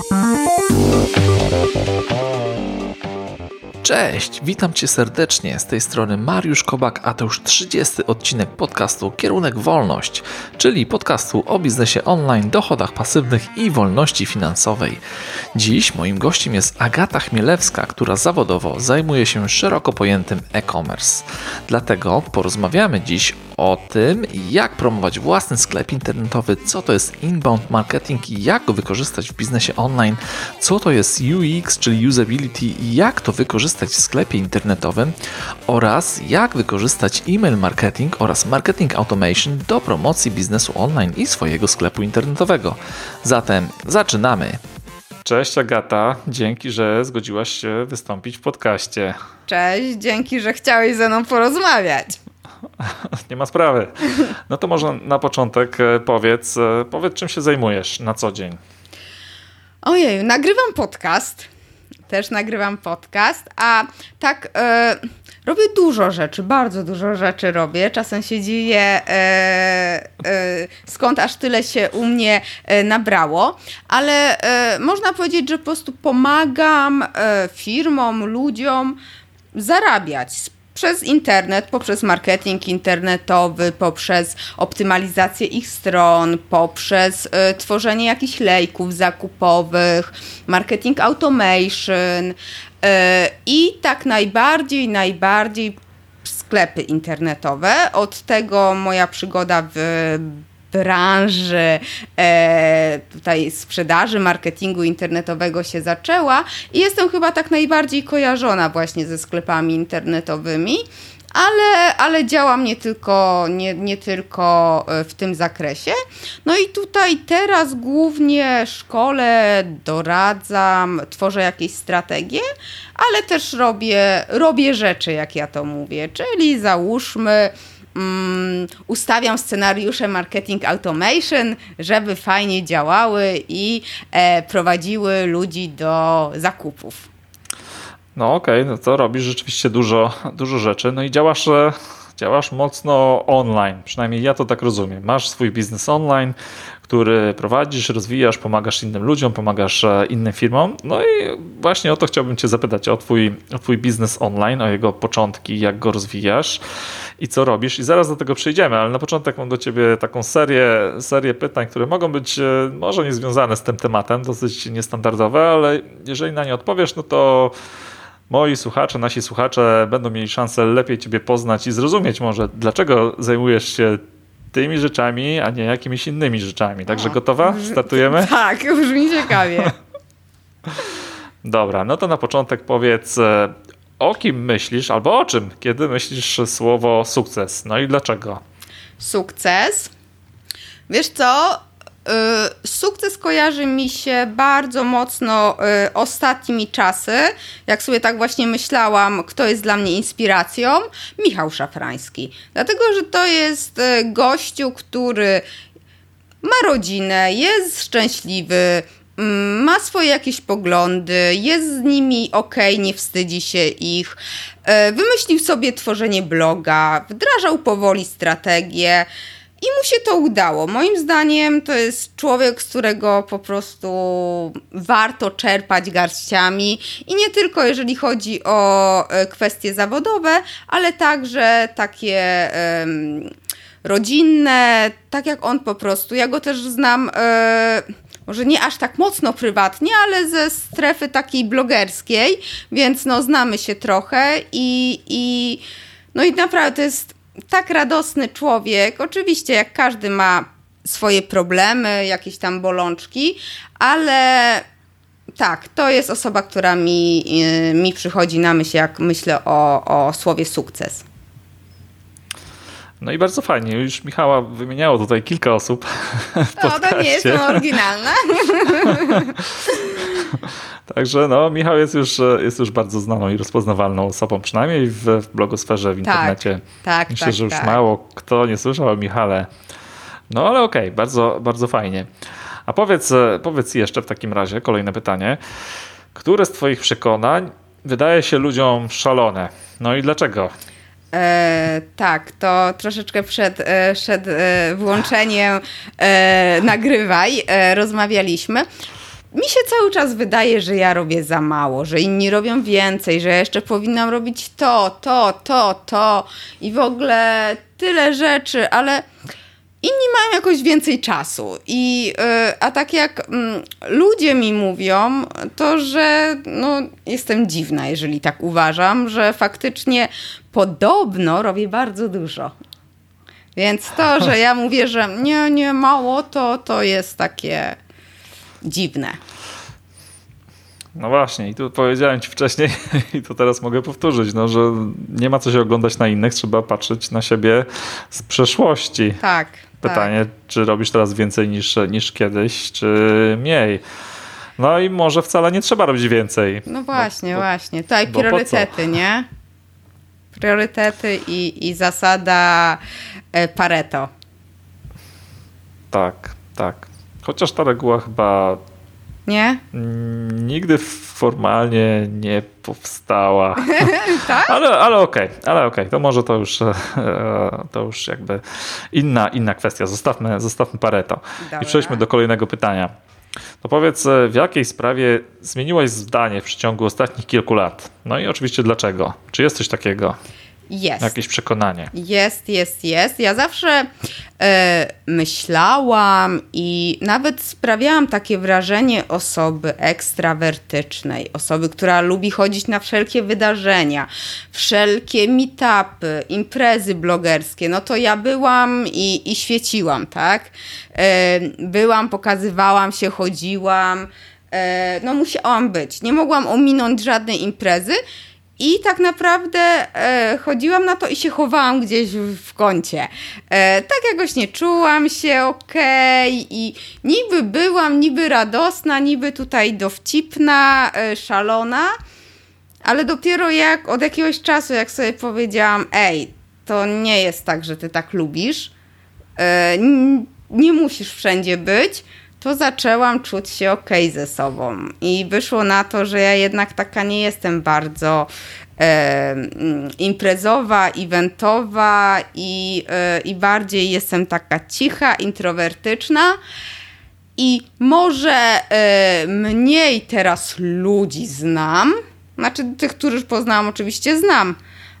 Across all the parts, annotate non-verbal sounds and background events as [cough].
Thank you. Cześć, witam Cię serdecznie. Z tej strony Mariusz Kobak, a to już 30 odcinek podcastu Kierunek Wolność, czyli podcastu o biznesie online, dochodach pasywnych i wolności finansowej. Dziś moim gościem jest Agata Chmielewska, która zawodowo zajmuje się szeroko pojętym e-commerce. Dlatego porozmawiamy dziś o tym, jak promować własny sklep internetowy, co to jest inbound marketing i jak go wykorzystać w biznesie online, co to jest UX, czyli usability i jak to wykorzystać w sklepie internetowym oraz jak wykorzystać e-mail marketing oraz marketing automation do promocji biznesu online i swojego sklepu internetowego. Zatem zaczynamy. Cześć Agata, dzięki, że zgodziłaś się wystąpić w podcaście. Cześć, dzięki, że chciałeś ze mną porozmawiać. [laughs] Nie ma sprawy. No to może na początek e, powiedz, e, powiedz czym się zajmujesz na co dzień. Ojej, nagrywam podcast. Też nagrywam podcast, a tak e, robię dużo rzeczy, bardzo dużo rzeczy robię. Czasem się dzieje, e, e, skąd aż tyle się u mnie e, nabrało, ale można powiedzieć, że po prostu pomagam firmom, ludziom zarabiać przez internet, poprzez marketing internetowy, poprzez optymalizację ich stron, poprzez y, tworzenie jakichś lejków zakupowych, marketing automation y, i tak najbardziej, najbardziej sklepy internetowe. Od tego moja przygoda w branży e, tutaj sprzedaży, marketingu internetowego się zaczęła i jestem chyba tak najbardziej kojarzona właśnie ze sklepami internetowymi. Ale, ale działam nie tylko, nie, nie tylko e, w tym zakresie. No i tutaj teraz głównie szkole, doradzam, tworzę jakieś strategie, ale też robię, robię rzeczy, jak ja to mówię. Czyli załóżmy, um, ustawiam scenariusze marketing automation, żeby fajnie działały i e, prowadziły ludzi do zakupów. No okej, okay, no to robisz rzeczywiście dużo, dużo rzeczy. No i działasz, e, działasz mocno online, przynajmniej ja to tak rozumiem. Masz swój biznes online, który prowadzisz, rozwijasz, pomagasz innym ludziom, pomagasz e, innym firmom. No i właśnie o to chciałbym Cię zapytać, o Twój, o twój biznes online, o jego początki, jak go rozwijasz i co robisz. I zaraz do tego przejdziemy, ale na początek mam do Ciebie taką serię, serię pytań, które mogą być e, może nie związane z tym tematem, dosyć niestandardowe, ale jeżeli na nie odpowiesz, no to moi słuchacze, nasi słuchacze będą mieli szansę lepiej Ciebie poznać i zrozumieć może, dlaczego zajmujesz się tymi rzeczami, a nie jakimiś innymi rzeczami. Także o, gotowa? Startujemy? [laughs] Tak, brzmi ciekawie. [laughs] Dobra, no to na początek powiedz, e, o kim myślisz albo o czym, kiedy myślisz słowo sukces? No i dlaczego? Sukces? Wiesz co? Y, sukces kojarzy mi się bardzo mocno y, ostatnimi czasy. Jak sobie tak właśnie myślałam, kto jest dla mnie inspiracją? Michał Szafrański. Dlatego, że to jest y, gościu, który ma rodzinę, jest szczęśliwy, ma swoje jakieś poglądy, jest z nimi ok, nie wstydzi się ich. Wymyślił sobie tworzenie bloga, wdrażał powoli strategię. I mu się to udało. Moim zdaniem to jest człowiek, z którego po prostu warto czerpać garściami i nie tylko jeżeli chodzi o e, kwestie zawodowe, ale także takie rodzinne, tak jak on po prostu. Ja go też znam. E, może nie aż tak mocno prywatnie, ale ze strefy takiej blogerskiej, więc no znamy się trochę i, i no i naprawdę to jest tak radosny człowiek. Oczywiście, jak każdy ma swoje problemy, jakieś tam bolączki, ale tak, to jest osoba, która mi, y, mi przychodzi na myśl, jak myślę o, o słowie sukces. No i bardzo fajnie. Już Michała wymieniało tutaj kilka osób. No, to nie jestem oryginalna. [laughs] Także no, Michał jest już, jest już bardzo znaną i rozpoznawalną osobą, przynajmniej w, w blogosferze, w tak, internecie. Tak, Myślę, tak, że już tak. mało kto nie słyszał o Michale. No ale okej, okay, bardzo, bardzo fajnie. A powiedz, powiedz jeszcze w takim razie, kolejne pytanie. Które z Twoich przekonań wydaje się ludziom szalone? No i dlaczego? E, tak, to troszeczkę przed, e, przed e, włączeniem e, nagrywaj, e, rozmawialiśmy. mi się cały czas wydaje, że ja robię za mało, że inni robią więcej, że jeszcze powinnam robić to, to, to, to i w ogóle tyle rzeczy, ale inni mają jakoś więcej czasu. I, yy, a tak jak mm, ludzie mi mówią, to że no, jestem dziwna, jeżeli tak uważam, że faktycznie podobno robię bardzo dużo. Więc to, że ja mówię, że nie, nie, mało, to, to jest takie dziwne. No właśnie, i tu powiedziałem ci wcześniej, [laughs] i to teraz mogę powtórzyć, no, że nie ma co się oglądać na innych, trzeba patrzeć na siebie z przeszłości. Tak. Pytanie, tak. czy robisz teraz więcej niż, niż kiedyś, czy mniej. No i może wcale nie trzeba robić więcej. No właśnie, bo, właśnie. Tutaj priorytety, nie? Priorytety i, i zasada e, Pareto. Tak, tak. Chociaż ta reguła chyba nie? Nigdy formalnie nie powstała. [laughs] tak? Ale, ale okej, okay, ale okej, okay. to może to już, e, to już jakby inna, inna kwestia. Zostawmy, zostawmy Pareto. Dobra. I przejdźmy do kolejnego pytania. To powiedz, e, w jakiej sprawie zmieniłaś zdanie w przeciągu ostatnich kilku lat? No i oczywiście dlaczego? Czy jest coś takiego? Jest. Jakieś przekonanie. Jest, jest, jest. Ja zawsze e, myślałam i nawet sprawiałam takie wrażenie osoby ekstrawertycznej, osoby, która lubi chodzić na wszelkie wydarzenia, wszelkie meetupy, imprezy blogerskie. No to ja byłam i, i świeciłam, tak? E, byłam, pokazywałam się, chodziłam. E, no musiałam być. Nie mogłam ominąć żadnej imprezy. I tak naprawdę e, chodziłam na to i się chowałam gdzieś w, kącie. E, tak jakoś nie czułam się okej okay, i niby byłam, niby radosna, niby tutaj dowcipna, e, szalona, ale dopiero jak od jakiegoś czasu, jak sobie powiedziałam, ej, to nie jest tak, że ty tak lubisz, e, nie musisz wszędzie być, to zaczęłam czuć się ok ze sobą. I wyszło na to, że ja jednak taka nie jestem bardzo e, imprezowa, eventowa i, e, i bardziej jestem taka cicha, introwertyczna. I może e, mniej teraz ludzi znam, znaczy tych, których poznałam, oczywiście znam,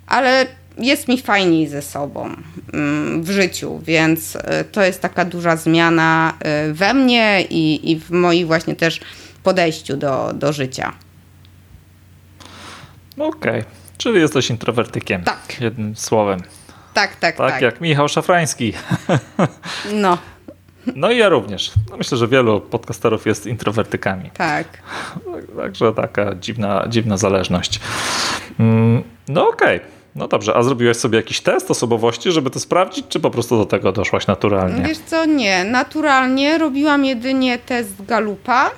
ale jest mi fajniej ze sobą mm, w życiu, więc e, to jest taka duża zmiana e, we mnie i, i w moim właśnie też podejściu do, do życia. Okej, okay. czyli jesteś introwertykiem. Tak. Jednym słowem. Tak, tak, tak. Tak jak Michał Szafrański. [laughs] No. No i ja również. No myślę, że wielu podcasterów jest introwertykami. Tak. Także taka dziwna, dziwna zależność. Mm, no okej. Okay. No dobrze, a zrobiłaś sobie jakiś test osobowości, żeby to sprawdzić, czy po prostu do tego doszłaś naturalnie? Wiesz co, nie. Naturalnie robiłam jedynie test Galupa.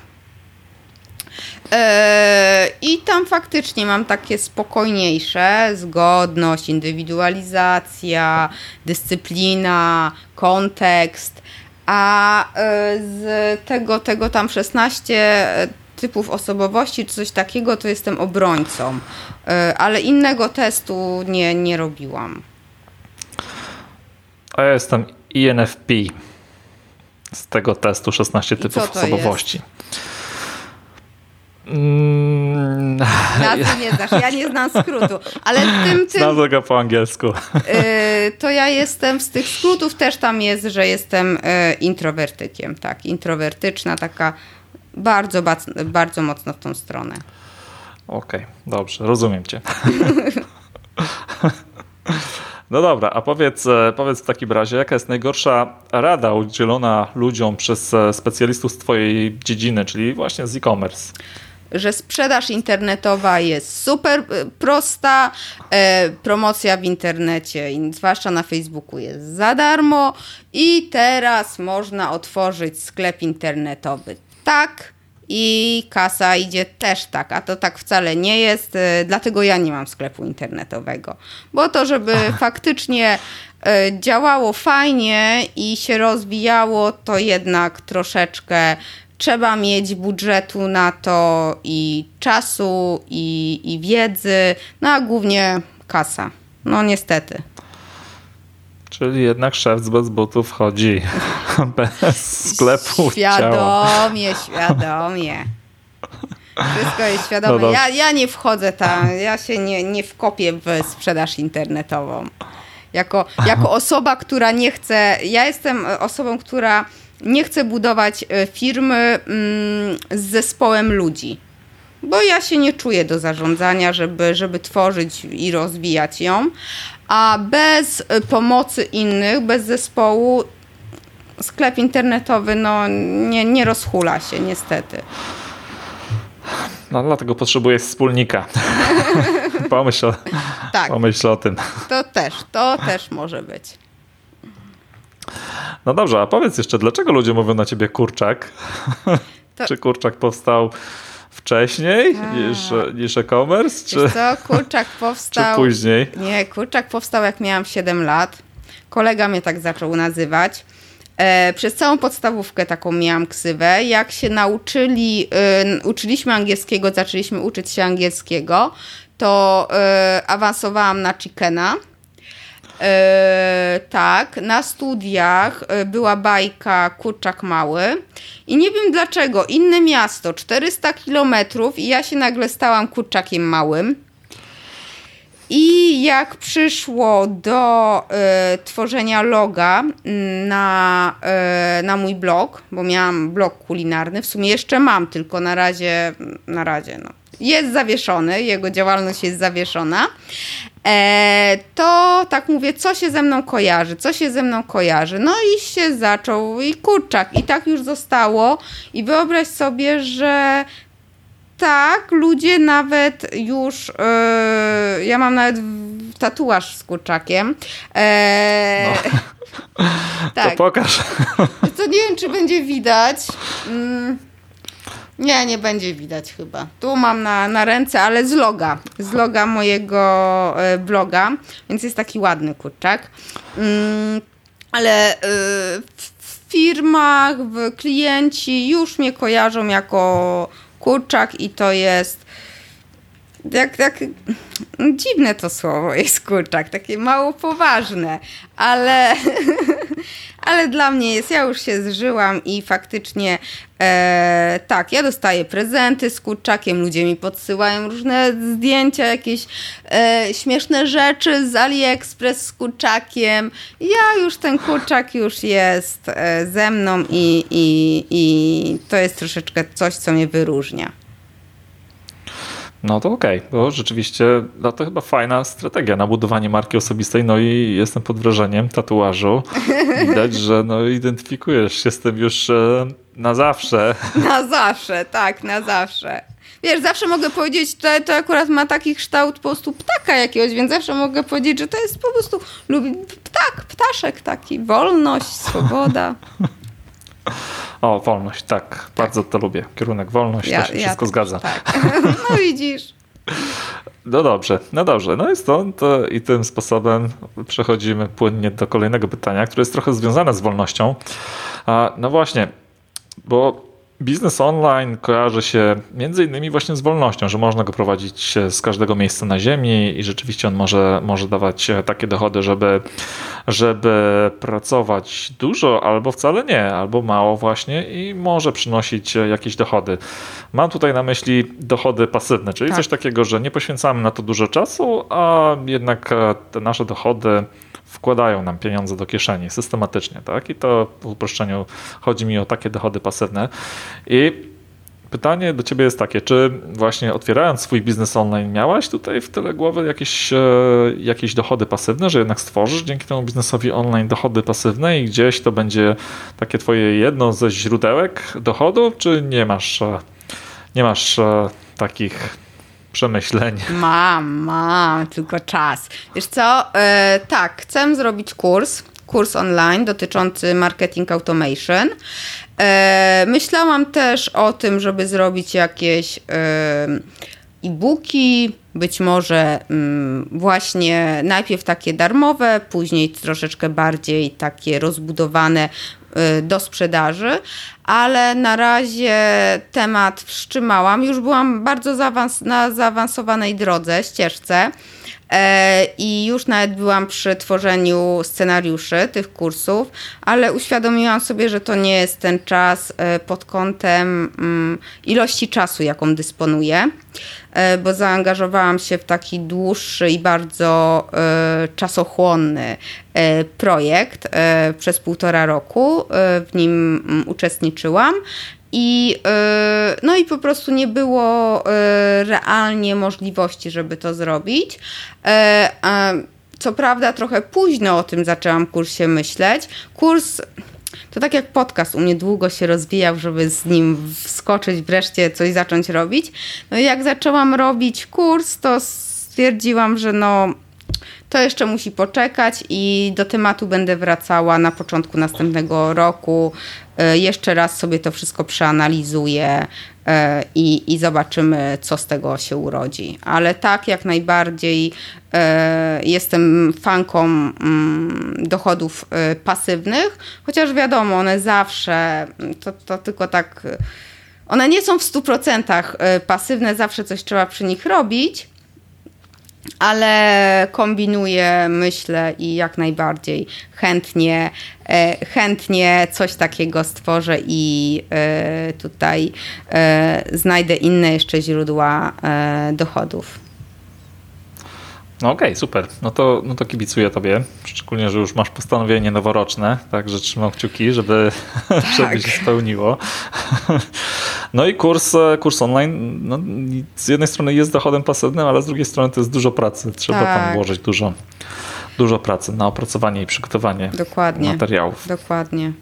Eee, I tam faktycznie mam takie spokojniejsze, zgodność, indywidualizacja, dyscyplina, kontekst, a e, z tego, tego tam 16 typów osobowości czy coś takiego, to jestem obrońcą. E, ale innego testu nie, nie robiłam. A ja jestem INFP z tego testu 16 typów osobowości. Jest? Mm, Nazwy nie znasz, ja nie znam skrótu, ale w tym... tym Znam tego po angielsku. Yy, to ja jestem, z tych skrótów też tam jest, że jestem yy, introwertykiem, tak, introwertyczna, taka bardzo, bardzo mocno w tą stronę. Okej, okay, dobrze, rozumiem cię. [laughs] No dobra, a powiedz, e, powiedz w takim razie, jaka jest najgorsza rada udzielona ludziom przez e, specjalistów z Twojej dziedziny, czyli właśnie z e-commerce? że sprzedaż internetowa jest super e, prosta, e, promocja w internecie, zwłaszcza na Facebooku, jest za darmo i teraz można otworzyć sklep internetowy tak i kasa idzie też tak, a to tak wcale nie jest, e, dlatego ja nie mam sklepu internetowego. Bo to, żeby faktycznie e, działało fajnie i się rozwijało, to jednak troszeczkę trzeba mieć budżetu na to i czasu, i, i wiedzy, no a głównie kasa. No niestety. Czyli jednak szef bez butów chodzi [laughs] bez sklepu. Świadomie, świadomie. Wszystko jest świadome. No ja, ja nie wchodzę tam, ja się nie, nie wkopię w sprzedaż internetową. Jako, jako [laughs] osoba, która nie chce, ja jestem osobą, która nie chce budować e, firmy mm, z zespołem ludzi. Bo ja się nie czuję do zarządzania, żeby, żeby tworzyć i rozwijać ją. A bez e, pomocy innych, bez zespołu, sklep internetowy no, nie, nie rozhula się, niestety. No dlatego potrzebujesz wspólnika. [laughs] pomyśl, o, tak. pomyśl o tym. To też, to też może być. No dobrze, a powiedz jeszcze, dlaczego ludzie mówią na ciebie kurczak? To... Czy kurczak powstał wcześniej niż, niż e-commerce? Czy... co, kurczak [laughs] powstał... czy później? Nie, kurczak powstał jak miałam 7 lat. Kolega mnie tak zaczął nazywać. E, przez całą podstawówkę taką miałam ksywę. Jak się nauczyli, y, uczyliśmy angielskiego, zaczęliśmy uczyć się angielskiego, to y, awansowałam na chickena. E, tak, na studiach była bajka Kurczak Mały. I nie wiem dlaczego, inne miasto, 400 kilometrów i ja się nagle stałam kurczakiem małym. I jak przyszło do y, tworzenia loga mm, na, y, na mój blog, bo miałam blog kulinarny, w sumie jeszcze mam, tylko na razie, na razie no, jest zawieszony, jego działalność jest zawieszona, e, to tak mówię, co się ze mną kojarzy, co się ze mną kojarzy. No i się zaczął i kurczak i tak już zostało i wyobraź sobie, że tak, ludzie nawet już. Yy, ja mam nawet tatuaż z kurczakiem. Eee, no. [laughs] tak. To pokaż. To nie wiem, czy będzie widać. Mm. Nie, nie będzie widać chyba. Tu mam na, na ręce, ale z loga. Z loga mojego e, bloga, więc jest taki ładny kurczak. Mm, ale e, w firmach, w klienci już mnie kojarzą jako kurczak i to jest jak, jak, dziwne to słowo jest kurczak, takie mało poważne, ale, [laughs] ale dla mnie jest, ja już się zżyłam i faktycznie e, tak, ja dostaję prezenty z kurczakiem, ludzie mi podsyłają różne zdjęcia, jakieś e, śmieszne rzeczy z AliExpress z kurczakiem. Ja już ten kurczak już jest e, ze mną i, i, i to jest troszeczkę coś, co mnie wyróżnia. No to okej, okay, bo rzeczywiście no to chyba fajna strategia na budowanie marki osobistej, no i jestem pod wrażeniem tatuażu. Widać, [laughs] że no identyfikujesz się z tym już e, na zawsze. [laughs] Na zawsze, tak, na zawsze. Wiesz, zawsze mogę powiedzieć, to, to akurat ma taki kształt po prostu ptaka jakiegoś, więc zawsze mogę powiedzieć, że to jest po prostu lubi ptak, ptaszek taki, wolność, swoboda. [laughs] O, wolność, tak. tak. Bardzo to lubię. Kierunek wolność, ja, to się ja wszystko zgadza. Tak. [laughs] No widzisz. No dobrze, no dobrze. No i stąd i tym sposobem przechodzimy płynnie do kolejnego pytania, które jest trochę związane z wolnością. No właśnie, bo Biznes online kojarzy się między innymi właśnie z wolnością, że można go prowadzić z każdego miejsca na ziemi i rzeczywiście on może, może dawać takie dochody, żeby, żeby pracować dużo albo wcale nie, albo mało właśnie i może przynosić jakieś dochody. Mam tutaj na myśli dochody pasywne, czyli tak. coś takiego, że nie poświęcamy na to dużo czasu, a jednak te nasze dochody wkładają nam pieniądze do kieszeni systematycznie, tak? I to w uproszczeniu chodzi mi o takie dochody pasywne. I pytanie do ciebie jest takie, czy właśnie otwierając swój biznes online miałaś tutaj w tyle głowy jakieś, e, jakieś dochody pasywne, że jednak stworzysz dzięki temu biznesowi online dochody pasywne i gdzieś to będzie takie twoje jedno ze źródełek dochodu, czy nie masz, e, nie masz e, takich przemyśleń. Mam, mam, tylko czas. Wiesz co, e, tak, chcę zrobić kurs, kurs online dotyczący marketing automation. E, myślałam też o tym, żeby zrobić jakieś e, e-booki, być może mm, właśnie najpierw takie darmowe, później troszeczkę bardziej takie rozbudowane do sprzedaży, ale na razie temat wstrzymałam. Już byłam bardzo zaawans na zaawansowanej drodze, ścieżce. E, I już nawet byłam przy tworzeniu scenariuszy tych kursów, ale uświadomiłam sobie, że to nie jest ten czas e, pod kątem mm, ilości czasu, jaką dysponuję, e, bo zaangażowałam się w taki dłuższy i bardzo czasochłonny projekt przez półtora roku. W nim mm, uczestniczyłam i, e, no i po prostu nie było e, realnie możliwości, żeby to zrobić. E, co prawda, trochę późno o tym zaczęłam kursie myśleć. Kurs. To tak jak podcast u mnie długo się rozwijał, żeby z nim wskoczyć, wreszcie coś zacząć robić. No i jak zaczęłam robić kurs, to stwierdziłam, że no to jeszcze musi poczekać i do tematu będę wracała na początku następnego roku. E, jeszcze raz sobie to wszystko przeanalizuję e, i, i zobaczymy, co z tego się urodzi. Ale tak, jak najbardziej e, jestem fanką mm, dochodów pasywnych, chociaż wiadomo, one zawsze to, to tylko tak. One nie są w 100% pasywne, zawsze coś trzeba przy nich robić ale kombinuję, myślę i jak najbardziej chętnie, e, chętnie coś takiego stworzę i e, tutaj e, znajdę inne jeszcze źródła dochodów. No okej, okay, super. No to, no to kibicuję tobie, szczególnie, że już masz postanowienie noworoczne, także trzymam kciuki, żeby, tak. [laughs] żeby się spełniło. [laughs] No i kurs, kurs online no, z jednej strony jest dochodem pasywnym, ale z drugiej strony to jest dużo pracy. Trzeba tak. tam włożyć dużo, dużo pracy na opracowanie i przygotowanie Dokładnie. materiałów. Dokładnie.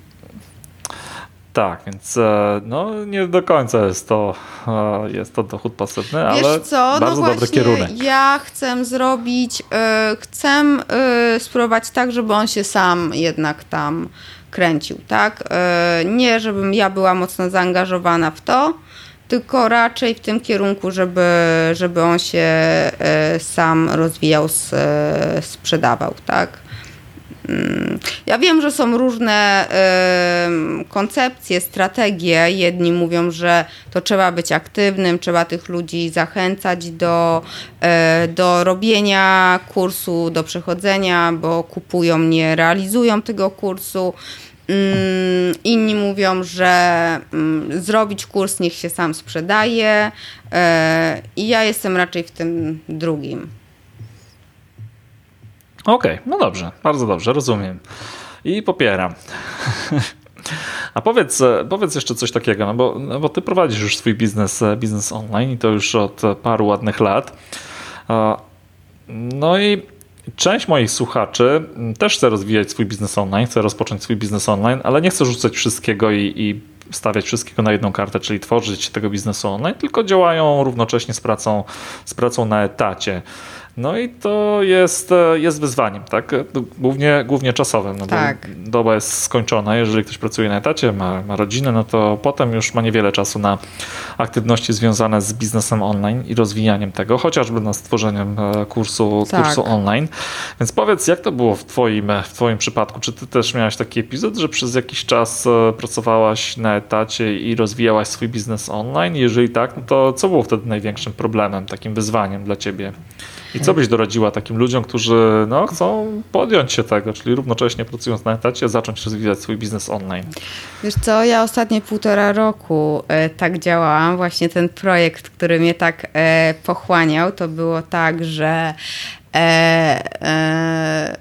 Tak, więc e, no, nie do końca jest to, e, jest to dochód pasywny, Wiesz ale co? No bardzo no dobry kierunek. Ja chcę zrobić, e, chcę spróbować tak, żeby on się sam jednak tam kręcił, tak? Nie, żebym ja była mocno zaangażowana w to, tylko raczej w tym kierunku, żeby, żeby on się sam rozwijał, sprzedawał, tak? Mm, ja wiem, że są różne koncepcje, strategie. Jedni mówią, że to trzeba być aktywnym, trzeba tych ludzi zachęcać do, e, do robienia kursu, do przechodzenia, bo kupują, nie realizują tego kursu. Mm, inni mówią, że mm, zrobić kurs niech się sam sprzedaje. E, I ja jestem raczej w tym drugim. Okej, okay, no dobrze, bardzo dobrze, rozumiem. I popieram. [laughs] A powiedz, powiedz jeszcze coś takiego, no bo, no bo ty prowadzisz już swój biznes, biznes online i to już od paru ładnych lat. No i część moich słuchaczy też chce rozwijać swój biznes online, chce rozpocząć swój biznes online, ale nie chce rzucać wszystkiego i, i stawiać wszystkiego na jedną kartę, czyli tworzyć tego biznesu online, tylko działają równocześnie z pracą, z pracą na etacie. No i to jest, e, jest wyzwaniem, tak? Głównie, głównie czasowym, no tak. bo doba jest skończona. Jeżeli ktoś pracuje na etacie, ma, ma rodzinę, no to potem już ma niewiele czasu na aktywności związane z biznesem online i rozwijaniem tego, chociażby na stworzeniem e, kursu, tak. kursu online. Więc powiedz, jak to było w twoim, w twoim przypadku? Czy ty też miałaś taki epizod, że przez jakiś czas e, pracowałaś na etacie i rozwijałaś swój biznes online? Jeżeli tak, no to co było wtedy największym problemem, takim wyzwaniem dla ciebie? I co byś doradziła takim ludziom, którzy no, chcą podjąć się tego, czyli równocześnie pracując na etacie, zacząć rozwijać swój biznes online? Wiesz co, ja ostatnie półtora roku e, tak działałam. Właśnie ten projekt, który mnie tak e, pochłaniał, to było tak, że e, e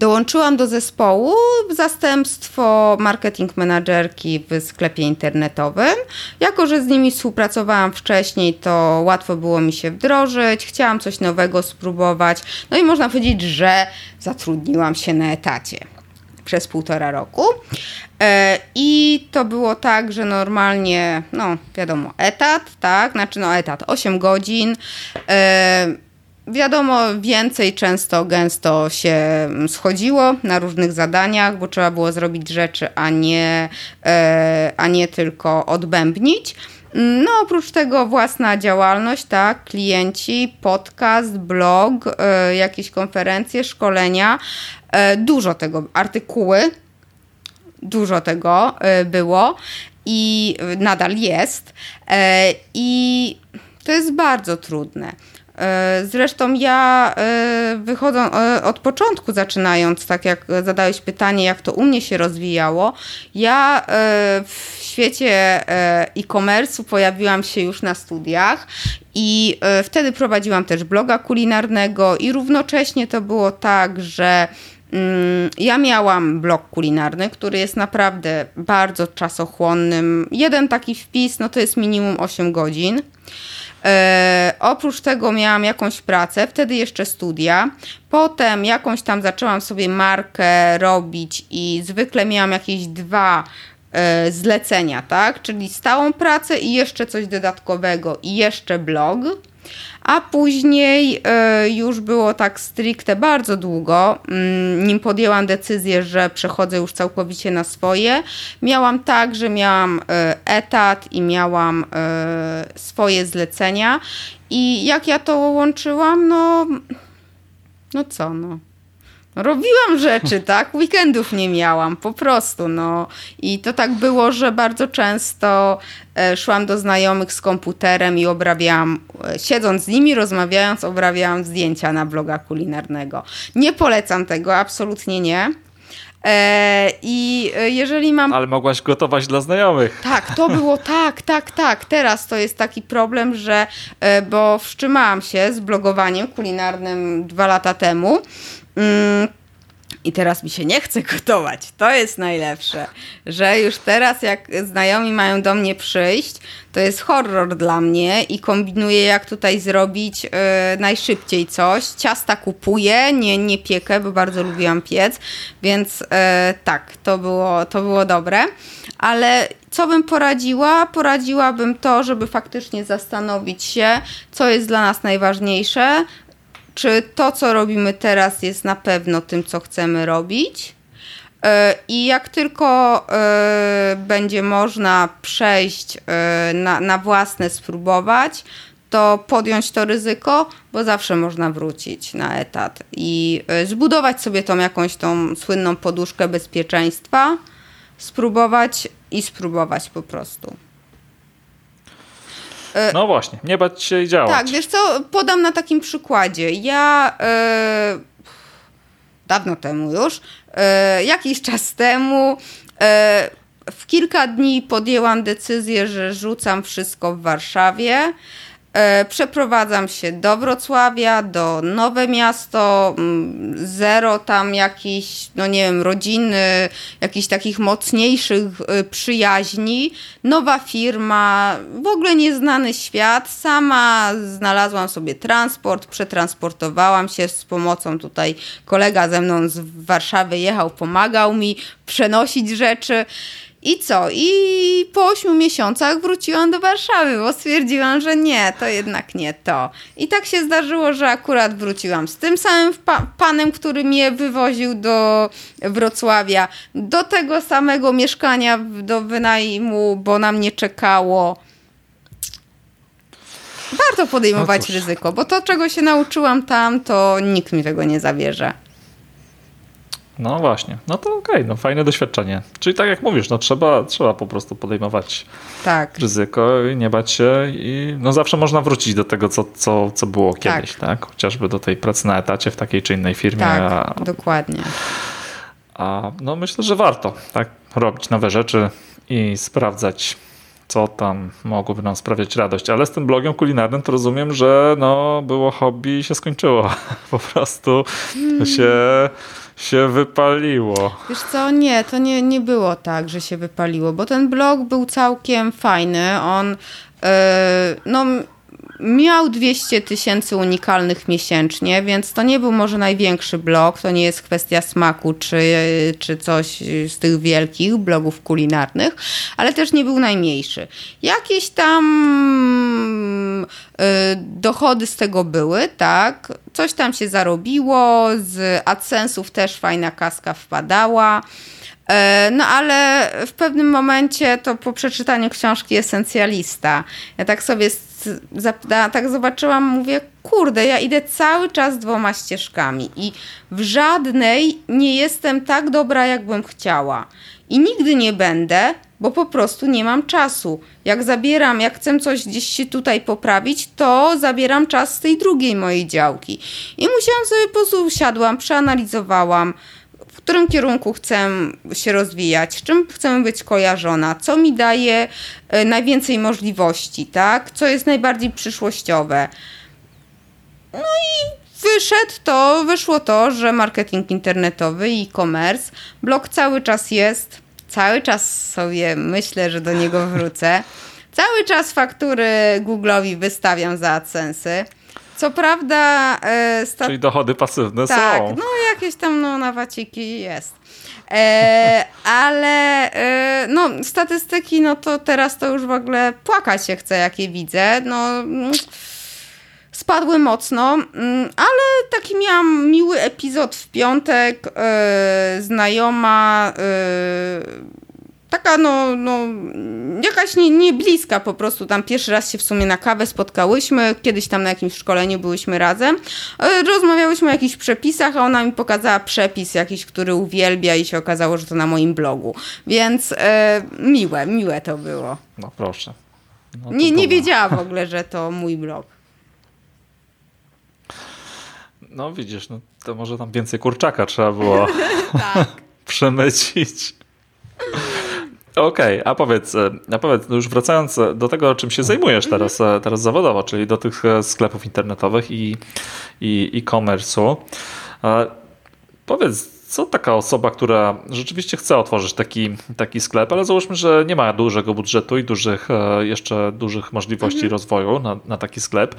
Dołączyłam do zespołu zastępstwo marketing managerki w sklepie internetowym. Jako, że z nimi współpracowałam wcześniej, to łatwo było mi się wdrożyć, chciałam coś nowego spróbować. No i można powiedzieć, że zatrudniłam się na etacie przez półtora roku. E, I to było tak, że normalnie, no wiadomo, etat, tak, znaczy no etat 8 godzin. Wiadomo, więcej często, gęsto się schodziło na różnych zadaniach, bo trzeba było zrobić rzeczy, a nie, e, a nie tylko odbębnić. No, oprócz tego własna działalność, tak, klienci, podcast, blog, e, jakieś konferencje, szkolenia, e, dużo tego, artykuły, dużo tego było i nadal jest. I to jest bardzo trudne. E, zresztą ja e, wychodząc e, od początku, zaczynając, tak jak zadałeś pytanie, jak to u mnie się rozwijało, ja w świecie e-commerce'u pojawiłam się już na studiach i wtedy prowadziłam też bloga kulinarnego i równocześnie to było tak, że mm, ja miałam blog kulinarny, który jest naprawdę bardzo czasochłonnym. Jeden taki wpis, no to jest minimum 8 godzin. E, oprócz tego miałam jakąś pracę, wtedy jeszcze studia. Potem jakąś tam zaczęłam sobie markę robić i zwykle miałam jakieś dwa zlecenia, tak? Czyli stałą pracę i jeszcze coś dodatkowego i jeszcze blog a później e, już było tak stricte bardzo długo, mm, nim podjęłam decyzję, że przechodzę już całkowicie na swoje. Miałam tak, że miałam e, etat i miałam e, swoje zlecenia i jak ja to łączyłam, no no co, no. Robiłam rzeczy, tak? Weekendów nie miałam, po prostu, no. I to tak było, że bardzo często e, szłam do znajomych z komputerem i obrabiałam, e, siedząc z nimi, rozmawiając, obrabiałam zdjęcia na bloga kulinarnego. Nie polecam tego, absolutnie nie. E, I jeżeli mam. Ale mogłaś gotować dla znajomych. Tak, to było [laughs] tak, tak, tak. Teraz to jest taki problem, że. Bo wstrzymałam się z blogowaniem kulinarnym dwa lata temu. Mm, I teraz mi się nie chce gotować. To jest najlepsze, że już teraz jak znajomi mają do mnie przyjść, to jest horror dla mnie i kombinuję jak tutaj zrobić yy, najszybciej coś. Ciasta kupuję, nie, nie piekę, bo bardzo lubiłam piec, więc yy, tak, to było, to było dobre. Ale co bym poradziła? Poradziłabym to, żeby faktycznie zastanowić się, co jest dla nas najważniejsze, czy to, co robimy teraz, jest na pewno tym, co chcemy robić. E, I jak tylko e, będzie można przejść e, na, na własne, spróbować, to podjąć to ryzyko, bo zawsze można wrócić na etat i zbudować sobie tą jakąś tą słynną poduszkę bezpieczeństwa, spróbować i spróbować po prostu. E, no właśnie, nie bać się i działać. Tak, wiesz co, podam na takim przykładzie. Ja e, dawno temu już, e, jakiś czas temu, w kilka dni podjęłam decyzję, że rzucam wszystko w Warszawie. E, przeprowadzam się do Wrocławia, do Nowe Miasto, mm, zero tam jakichś, no nie wiem, rodziny, jakichś takich mocniejszych e, przyjaźni, nowa firma, w ogóle nieznany świat. Sama znalazłam sobie transport, przetransportowałam się z pomocą tutaj kolega ze mną z Warszawy jechał, pomagał mi przenosić rzeczy. I co? I po ośmiu miesiącach wróciłam do Warszawy, bo stwierdziłam, że nie, to jednak nie to. I tak się zdarzyło, że akurat wróciłam z tym samym pa panem, który mnie wywoził do Wrocławia, do tego samego mieszkania do wynajmu, bo na mnie czekało. Warto podejmować no ryzyko, bo to, czego się nauczyłam tam, to nikt mi tego nie zabierze. No właśnie, no to okej, okay, no fajne doświadczenie. Czyli tak jak mówisz, no trzeba, trzeba po prostu podejmować tak. ryzyko i nie bać się i no zawsze można wrócić do tego, co, co, co było tak. kiedyś, tak. tak? Chociażby do tej pracy na etacie w takiej czy innej firmie. Tak, a, dokładnie. A no myślę, że warto tak robić nowe rzeczy i sprawdzać co tam mogłoby nam sprawiać radość. Ale z tym blogiem kulinarnym to rozumiem, że no, było hobby i się skończyło. [laughs] Po prostu hmm. się się wypaliło. Wiesz co, nie, to nie, nie było tak, że się wypaliło, bo ten blog był całkiem fajny. On, yy, no miał 200 tysięcy unikalnych miesięcznie, więc to nie był może największy blog, to nie jest kwestia smaku czy, czy coś z tych wielkich blogów kulinarnych, ale też nie był najmniejszy. Jakieś tam y, dochody z tego były, tak, coś tam się zarobiło, z AdSense'ów też fajna kaska wpadała, e, no ale w pewnym momencie to po przeczytaniu książki Esencjalista, ja tak sobie tak zobaczyłam, mówię, kurde, ja idę cały czas dwoma ścieżkami i w żadnej nie jestem tak dobra, jakbym chciała. I nigdy nie będę, bo po prostu nie mam czasu. Jak zabieram, jak chcę coś gdzieś się tutaj poprawić, to zabieram czas z tej drugiej mojej działki. I musiałam sobie po prostu siadłam, przeanalizowałam, w którym kierunku chcę się rozwijać, czym chcę być kojarzona, co mi daje e, najwięcej możliwości, tak? Co jest najbardziej przyszłościowe. No i wyszedł to, wyszło to, że marketing internetowy i e-commerce, blog cały czas jest, cały czas sobie myślę, że do niego wrócę. Cały czas faktury Google'owi wystawiam za AdSense'y. Co prawda... E, Czyli dochody pasywne tak, są. no jakieś tam no, na waciki jest. E, ale e, no, statystyki, no to teraz to już w ogóle płakać się chce, jakie widzę. No, spadły mocno, mm, ale taki miałam miły epizod w piątek. E, znajoma e, taka no, no jakaś nie, nie bliska po prostu, tam pierwszy raz się w sumie na kawę spotkałyśmy, kiedyś tam na jakimś szkoleniu byłyśmy razem, e, rozmawiałyśmy o jakichś przepisach, a ona mi pokazała przepis jakiś, który uwielbia i się okazało, że to na moim blogu, więc miłe, miłe to było. No proszę. No nie, nie wiedziała w ogóle, [laughs] że to mój blog. No widzisz, no to może tam więcej kurczaka trzeba było [laughs] tak. [laughs] przemycić. Okej, okay, a powiedz, e, a powiedz, no już wracając do tego, czym się zajmujesz teraz, e, teraz zawodowo, czyli do tych e, sklepów internetowych i, i e-commerce'u. Powiedz, co taka osoba, która rzeczywiście chce otworzyć taki, taki sklep, ale załóżmy, że nie ma dużego budżetu i dużych, jeszcze dużych możliwości mhm. rozwoju na, na taki sklep,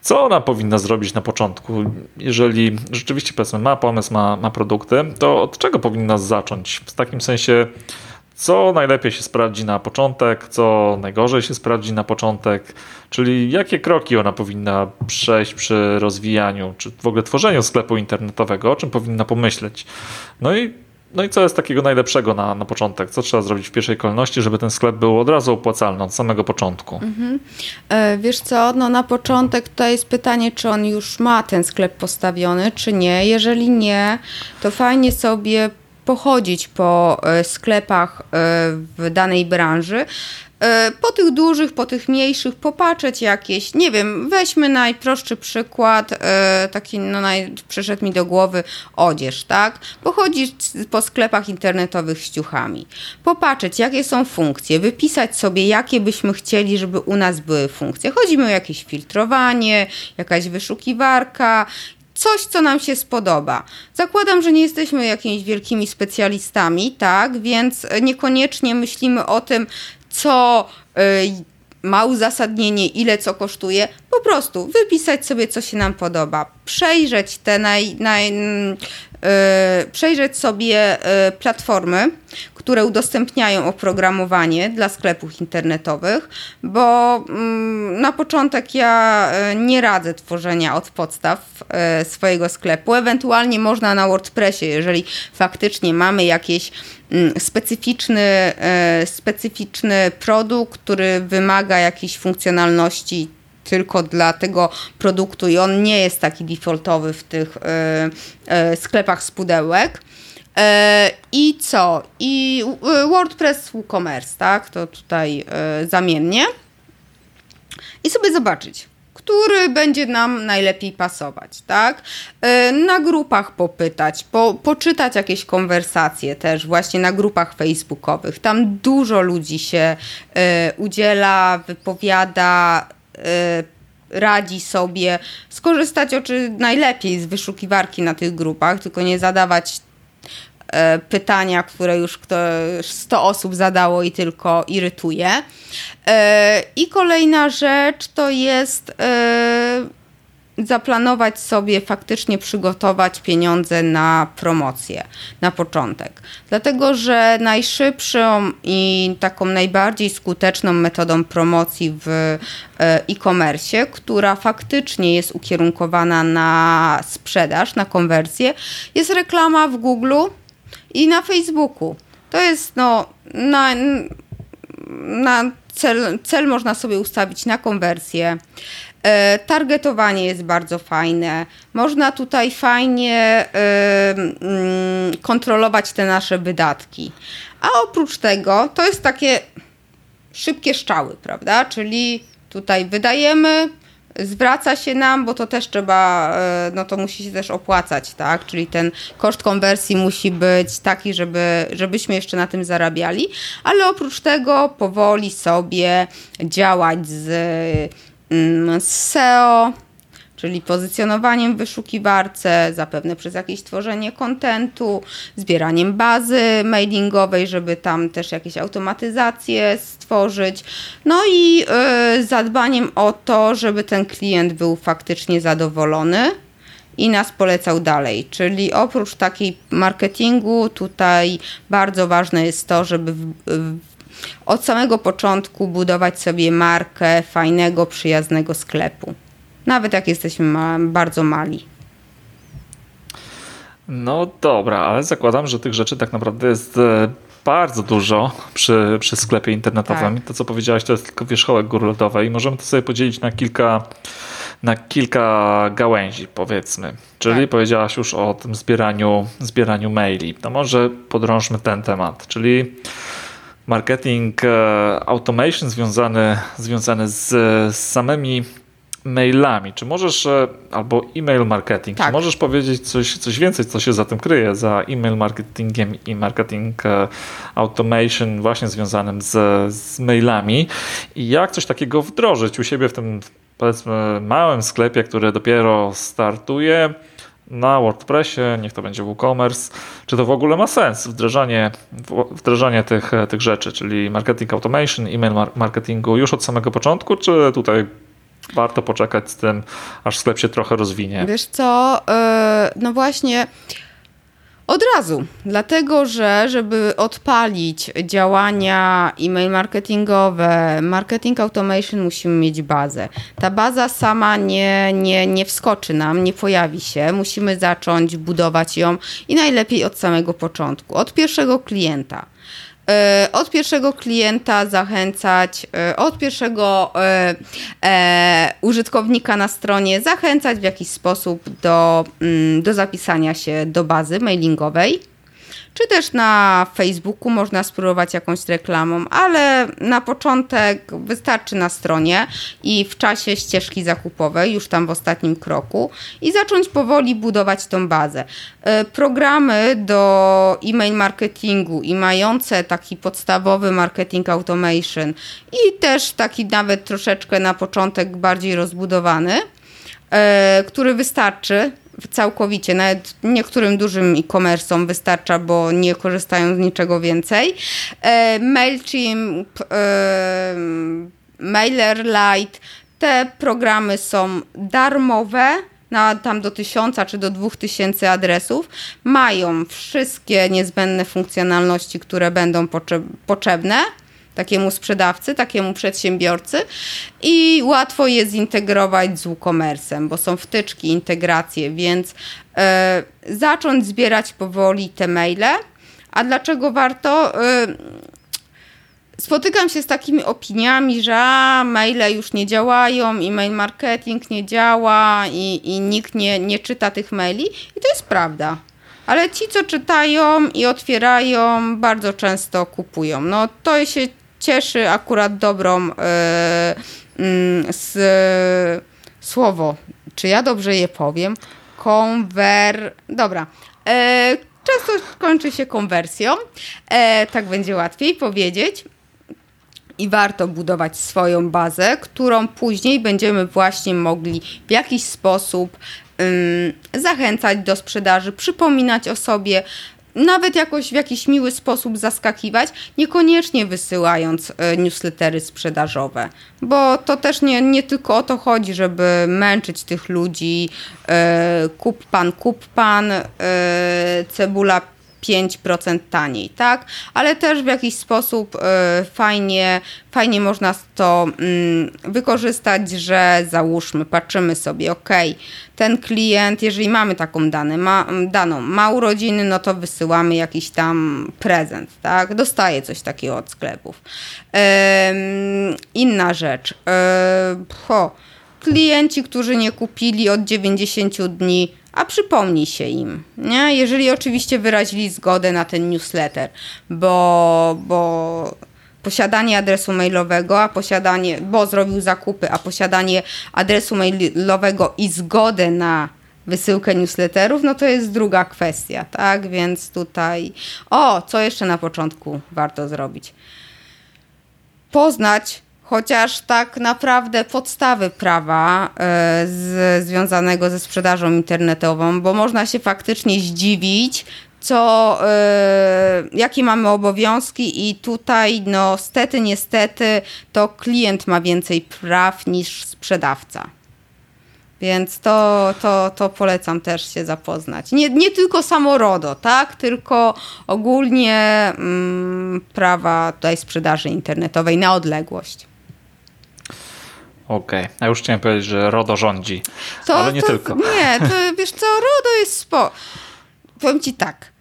co ona powinna zrobić na początku? Jeżeli rzeczywiście powiedzmy ma pomysł, ma, ma produkty, to od czego powinna zacząć? W takim sensie co najlepiej się sprawdzi na początek, co najgorzej się sprawdzi na początek, czyli jakie kroki ona powinna przejść przy rozwijaniu, czy w ogóle tworzeniu sklepu internetowego, o czym powinna pomyśleć. No i, no i co jest takiego najlepszego na, na początek? Co trzeba zrobić w pierwszej kolejności, żeby ten sklep był od razu opłacalny od samego początku? Mhm. E, wiesz co, no na początek to jest pytanie, czy on już ma ten sklep postawiony, czy nie. Jeżeli nie, to fajnie sobie pochodzić po e, sklepach e, w danej branży, e, po tych dużych, po tych mniejszych, popatrzeć jakieś, nie wiem, weźmy najprostszy przykład, taki no, naj, przyszedł mi do głowy odzież, tak? Pochodzić po sklepach internetowych z ciuchami, popatrzeć jakie są funkcje, wypisać sobie jakie byśmy chcieli, żeby u nas były funkcje. Chodzi mi o jakieś filtrowanie, jakaś wyszukiwarka, coś, co nam się spodoba. Zakładam, że nie jesteśmy jakimiś wielkimi specjalistami, tak, więc niekoniecznie myślimy o tym, co y, ma uzasadnienie, ile co kosztuje. Po prostu wypisać sobie, co się nam podoba, przejrzeć te naj, naj, Y, przejrzeć sobie y, platformy, które udostępniają oprogramowanie dla sklepów internetowych, bo mm, na początek ja y, nie radzę tworzenia od podstaw swojego sklepu. Ewentualnie można na WordPressie, jeżeli faktycznie mamy jakiś mm, specyficzny, specyficzny produkt, który wymaga jakiejś funkcjonalności tylko dla tego produktu i on nie jest taki defaultowy w tych e, e, sklepach z pudełek. E, I co? I WordPress WooCommerce, tak? To tutaj zamiennie. I sobie zobaczyć, który będzie nam najlepiej pasować, tak? Na grupach popytać, po, poczytać jakieś konwersacje też właśnie na grupach facebookowych. Tam dużo ludzi się udziela, wypowiada, Y, radzi sobie skorzystać oczy najlepiej z wyszukiwarki na tych grupach, tylko nie zadawać y, pytania, które już 100 osób zadało i tylko irytuje. Y, I kolejna rzecz to jest zaplanować sobie, faktycznie przygotować pieniądze na promocję na początek. Dlatego, że najszybszą i taką najbardziej skuteczną metodą promocji w e, e-commerce, która faktycznie jest ukierunkowana na sprzedaż, na konwersję, jest reklama w Google i na Facebooku. To jest no, na, na cel, cel można sobie ustawić na konwersję. E, targetowanie jest bardzo fajne. Można tutaj fajnie mm, kontrolować te nasze wydatki. A oprócz tego to jest takie szybkie szczały, prawda? Czyli tutaj wydajemy, zwraca się nam, bo to też trzeba, e, no to musi się też opłacać, tak? Czyli ten koszt konwersji musi być taki, żeby, żebyśmy jeszcze na tym zarabiali, ale oprócz tego powoli sobie działać z SEO, czyli pozycjonowaniem w wyszukiwarce, zapewne przez jakieś tworzenie kontentu, zbieraniem bazy mailingowej, żeby tam też jakieś automatyzacje stworzyć, no i yy, zadbaniem o to, żeby ten klient był faktycznie zadowolony i nas polecał dalej. Czyli oprócz takiej marketingu, tutaj bardzo ważne jest to, żeby w, w, od samego początku budować sobie markę fajnego, przyjaznego sklepu nawet jak jesteśmy ma bardzo mali. No dobra, ale zakładam, że tych rzeczy tak naprawdę jest e, bardzo dużo przy, przy sklepie internetowym. Tak. To, co powiedziałaś, to jest tylko wierzchołek góry lodowej i możemy to sobie podzielić na kilka, na kilka gałęzi, powiedzmy. Czyli tak. powiedziałaś już o tym zbieraniu, zbieraniu maili. No może podrążmy ten temat, czyli marketing e, automation związany, związany z, z samymi mailami. Czy możesz, e, albo e-mail marketing, tak. czy możesz powiedzieć coś, coś więcej, co się za tym kryje, za e-mail marketingiem i marketing e, automation właśnie związanym z, z mailami i jak coś takiego wdrożyć u siebie w tym powiedzmy małym sklepie, który dopiero startuje na WordPressie, niech to będzie WooCommerce, czy to w ogóle ma sens wdrażanie, wdrażanie tych, tych rzeczy, czyli marketing automation, e-mail marketingu już od samego początku, czy tutaj warto poczekać z tym, aż sklep się trochę rozwinie. Wiesz co, e, no właśnie od razu, dlatego że żeby odpalić działania e-mail marketingowe, marketing automation musimy mieć bazę. Ta baza sama nie, nie, nie wskoczy nam, nie pojawi się. Musimy zacząć budować ją i najlepiej od samego początku, od pierwszego klienta. E, od pierwszego klienta zachęcać, e, od pierwszego e, użytkownika na stronie zachęcać w jakiś sposób do, mm, do zapisania się do bazy mailingowej czy też na Facebooku można spróbować jakąś reklamą, ale na początek wystarczy na stronie i w czasie ścieżki zakupowej, już tam w ostatnim kroku, i zacząć powoli budować tą bazę. E, programy do e-mail marketingu i mające taki podstawowy marketing automation i też taki nawet troszeczkę na początek bardziej rozbudowany, który wystarczy całkowicie. Nawet niektórym dużym e-commerce'om wystarcza, bo nie korzystają z niczego więcej. E, MailChimp, e, MailerLite, te programy są darmowe na tam do tysiąca czy do dwóch tysięcy adresów, mają wszystkie niezbędne funkcjonalności, które będą potrzebne takiemu sprzedawcy, takiemu przedsiębiorcy i łatwo je zintegrować z WooCommerce'em, bo są wtyczki, integracje, więc e, zacząć zbierać powoli te maile. A dlaczego warto? E, spotykam się z takimi opiniami, że maile już nie działają, e-mail marketing nie działa i, i nikt nie, nie czyta tych maili. I to jest prawda. Ale ci, co czytają i otwierają, bardzo często kupują. No to się cieszy akurat dobrą e, mm, słowo. Czy ja dobrze je powiem? Konwer... Dobra. E, często kończy się konwersją. E, tak będzie łatwiej powiedzieć. I warto budować swoją bazę, którą później będziemy właśnie mogli w jakiś sposób zachęcać do sprzedaży, przypominać o sobie, nawet jakoś w jakiś miły sposób zaskakiwać, niekoniecznie wysyłając e, newslettery sprzedażowe, bo to też nie, nie tylko o to chodzi, żeby męczyć tych ludzi, e, kup pan, kup pan, e, cebula 5% taniej, tak? Ale też w jakiś sposób y, fajnie, fajnie można to y, wykorzystać, że załóżmy, patrzymy sobie, ok, ten klient, jeżeli mamy taką dane, ma, daną, ma urodziny, no to wysyłamy jakiś tam prezent, tak? Dostaje coś takiego od sklepów. inna rzecz. Ho, klienci, którzy nie kupili od 90 dni, a przypomni się im, nie? jeżeli oczywiście wyrazili zgodę na ten newsletter, bo, bo posiadanie adresu mailowego, a posiadanie, bo zrobił zakupy, a posiadanie adresu mailowego i zgodę na wysyłkę newsletterów, no to jest druga kwestia, tak? Więc tutaj. O, co jeszcze na początku warto zrobić? Poznać chociaż tak naprawdę podstawy prawa y, z, związanego ze sprzedażą internetową, bo można się faktycznie zdziwić, co, y, jakie mamy obowiązki i tutaj no stety, niestety to klient ma więcej praw niż sprzedawca. Więc to, to, to polecam też się zapoznać. Nie, nie tylko samo RODO, tak? Tylko ogólnie mm, prawa tutaj sprzedaży internetowej na odległość. Okej, okay. a już chciałem powiedzieć, że RODO rządzi, to, ale nie to, tylko. Nie, to wiesz co, RODO jest spo... Powiem ci tak,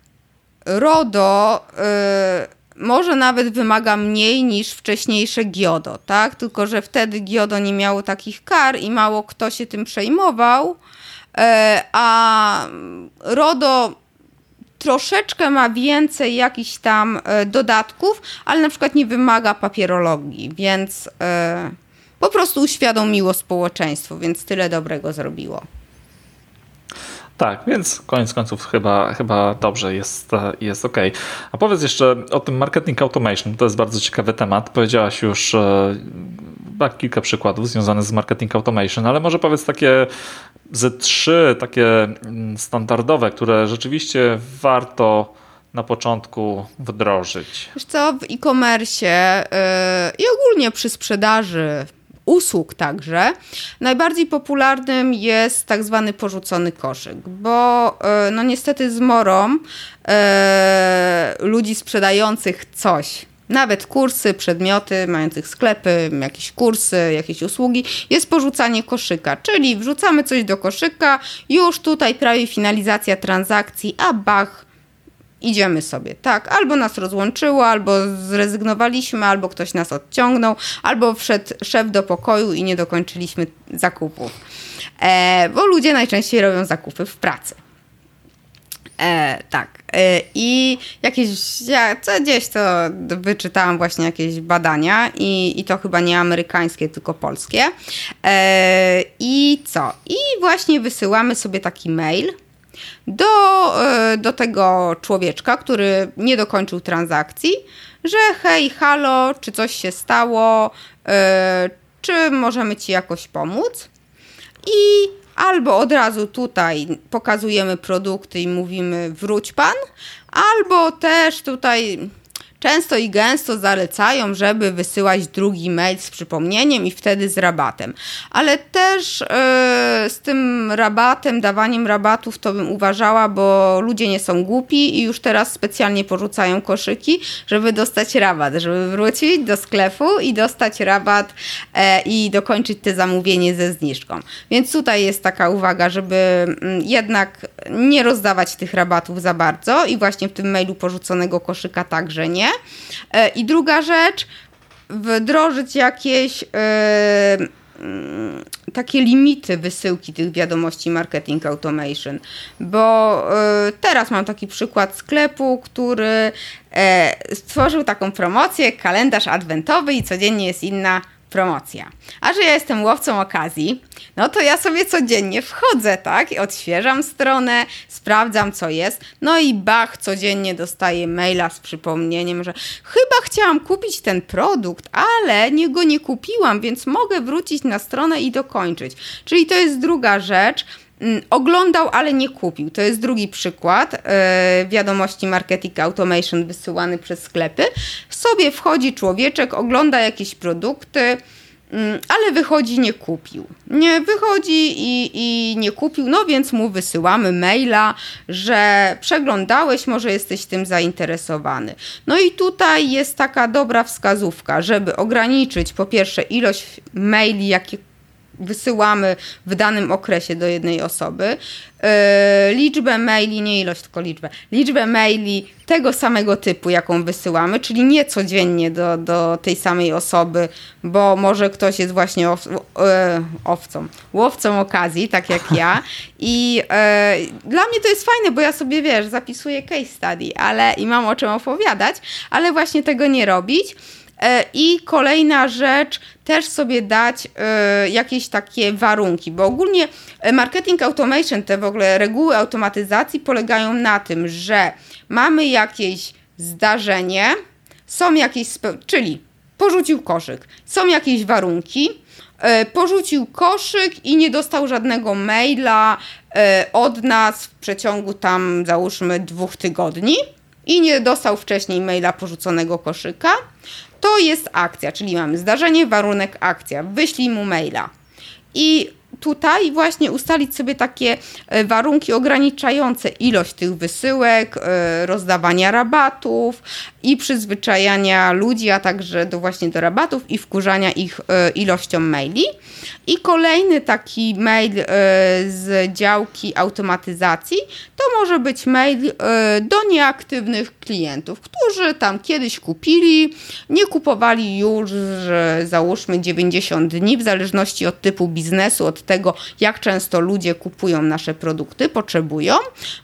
RODO y, może nawet wymaga mniej niż wcześniejsze GIODO, tak? Tylko, że wtedy GIODO nie miało takich kar i mało kto się tym przejmował, y, a RODO troszeczkę ma więcej jakichś tam y, dodatków, ale na przykład nie wymaga papierologii, więc po prostu uświadomiło społeczeństwo, więc tyle dobrego zrobiło. Tak, więc koniec końców chyba, chyba dobrze jest, jest ok. A powiedz jeszcze o tym marketing automation. To jest bardzo ciekawy temat. Powiedziałaś już e, kilka przykładów związanych z marketing automation, ale może powiedz takie ze trzy takie mm, standardowe, które rzeczywiście warto na początku wdrożyć? Wiesz co, w e-commerce yy, i ogólnie przy sprzedaży usług także. Najbardziej popularnym jest tak zwany porzucony koszyk, bo e, no niestety zmorą e, ludzi sprzedających coś, nawet kursy, przedmioty, mających sklepy, jakieś kursy, jakieś usługi, jest porzucanie koszyka. Czyli wrzucamy coś do koszyka, już tutaj prawie finalizacja transakcji, a bach, idziemy sobie, tak, albo nas rozłączyło, albo zrezygnowaliśmy, albo ktoś nas odciągnął, albo wszedł szef do pokoju i nie dokończyliśmy zakupów. E, bo ludzie najczęściej robią zakupy w pracy. E, tak. E, I jakieś, ja co gdzieś to wyczytałam właśnie jakieś badania i, i to chyba nie amerykańskie, tylko polskie. E, I co? I właśnie wysyłamy sobie taki mail, do, e, do tego człowieczka, który nie dokończył transakcji, że hej, halo, czy coś się stało, e, czy możemy ci jakoś pomóc. I albo od razu tutaj pokazujemy produkty i mówimy wróć pan, albo też tutaj często i gęsto zalecają, żeby wysyłać drugi mail z przypomnieniem i wtedy z rabatem. Ale też yy, z tym rabatem, dawaniem rabatów to bym uważała, bo ludzie nie są głupi i już teraz specjalnie porzucają koszyki, żeby dostać rabat, żeby wrócić do sklepu i dostać rabat e, i dokończyć te zamówienie ze zniżką. Więc tutaj jest taka uwaga, żeby mm, jednak nie rozdawać tych rabatów za bardzo i właśnie w tym mailu porzuconego koszyka także nie. E, I druga rzecz, wdrożyć jakieś e, mm, takie limity wysyłki tych wiadomości marketing automation, bo e, teraz mam taki przykład sklepu, który stworzył taką promocję, kalendarz adwentowy i codziennie jest inna promocja. A że ja jestem łowcą okazji, no to ja sobie codziennie wchodzę, tak? I odświeżam stronę, sprawdzam co jest. No i bach, codziennie dostaję maila z przypomnieniem, że chyba chciałam kupić ten produkt, ale nie go nie kupiłam, więc mogę wrócić na stronę i dokończyć. Czyli to jest druga rzecz. Mm, oglądał, ale nie kupił. To jest drugi przykład yy, wiadomości marketing automation wysyłany przez sklepy. Sobie wchodzi człowieczek, ogląda jakieś produkty, yy, ale wychodzi nie kupił. Nie wychodzi i, i nie kupił, no więc mu wysyłamy maila, że przeglądałeś, może jesteś tym zainteresowany. No i tutaj jest taka dobra wskazówka, żeby ograniczyć po pierwsze ilość maili, jakie wysyłamy w danym okresie do jednej osoby. E, liczbę maili, nie ilość, tylko liczbę. Liczbę maili tego samego typu, jaką wysyłamy, czyli nie codziennie do, do tej samej osoby, bo może ktoś jest właśnie ow, e, owcą, łowcą okazji, tak jak ja. I e, dla mnie to jest fajne, bo ja sobie, wiesz, zapisuję case study, ale i mam o czym opowiadać, ale właśnie tego nie robić. E, I kolejna rzecz, też sobie dać e, jakieś takie warunki, bo ogólnie e, marketing automation, te w ogóle reguły automatyzacji polegają na tym, że mamy jakieś zdarzenie, są jakieś, czyli porzucił koszyk, są jakieś warunki, porzucił koszyk i nie dostał żadnego maila od nas w przeciągu tam załóżmy dwóch tygodni i nie dostał wcześniej maila porzuconego koszyka, to jest akcja, czyli mamy zdarzenie, warunek, akcja. Wyślij mu maila. I tutaj właśnie ustalić sobie takie e, warunki ograniczające ilość tych wysyłek, e, rozdawania rabatów i przyzwyczajania ludzi, a także do właśnie do rabatów i wkurzania ich e, ilością maili. I kolejny taki mail z działki automatyzacji to może być mail do nieaktywnych klientów, którzy tam kiedyś kupili, nie kupowali już załóżmy 90 dni, w zależności od typu biznesu, od tego, jak często ludzie kupują nasze produkty, potrzebują,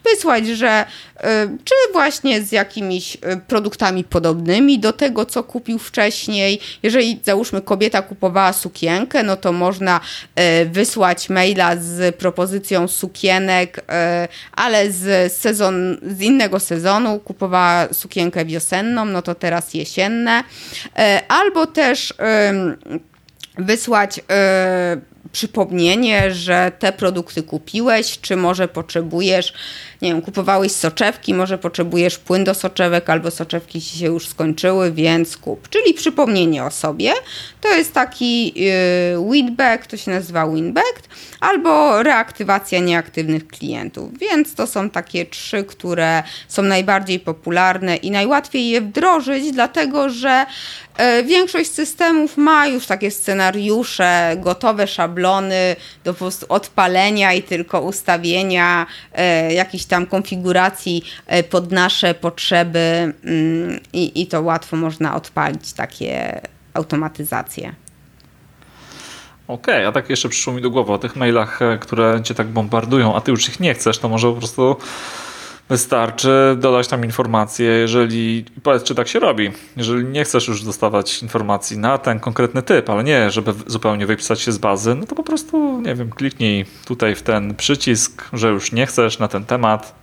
wysłać, że y, czy właśnie z jakimiś y, produktami podobnymi do tego, co kupił wcześniej. Jeżeli załóżmy kobieta kupowała sukienkę, no to można y, wysłać maila z propozycją sukienek, ale z, sezon, z innego sezonu kupowała sukienkę wiosenną, no to teraz jesienne. Albo też wysłać przypomnienie, że te produkty kupiłeś, czy może potrzebujesz, nie wiem, kupowałeś soczewki, może potrzebujesz płyn do soczewek, albo soczewki ci się już skończyły, więc kup. Czyli przypomnienie o sobie. To jest taki yy, winback, to się nazywa winback, albo reaktywacja nieaktywnych klientów. Więc to są takie trzy, które są najbardziej popularne i najłatwiej je wdrożyć, dlatego że E, większość systemów ma już takie scenariusze, gotowe szablony do po prostu odpalenia i tylko ustawienia e, jakichś tam konfiguracji e, pod nasze potrzeby mm, i, i to łatwo można odpalić takie automatyzacje. Okej, okay, a tak jeszcze przyszło mi do głowy o tych mailach, które cię tak bombardują, a ty już ich nie chcesz, to może po prostu Wystarczy dodać tam informację, jeżeli, powiedz czy tak się robi, jeżeli nie chcesz już dostawać informacji na ten konkretny typ, ale nie, żeby zupełnie wypisać się z bazy, no to po prostu, nie wiem, kliknij tutaj w ten przycisk, że już nie chcesz na ten temat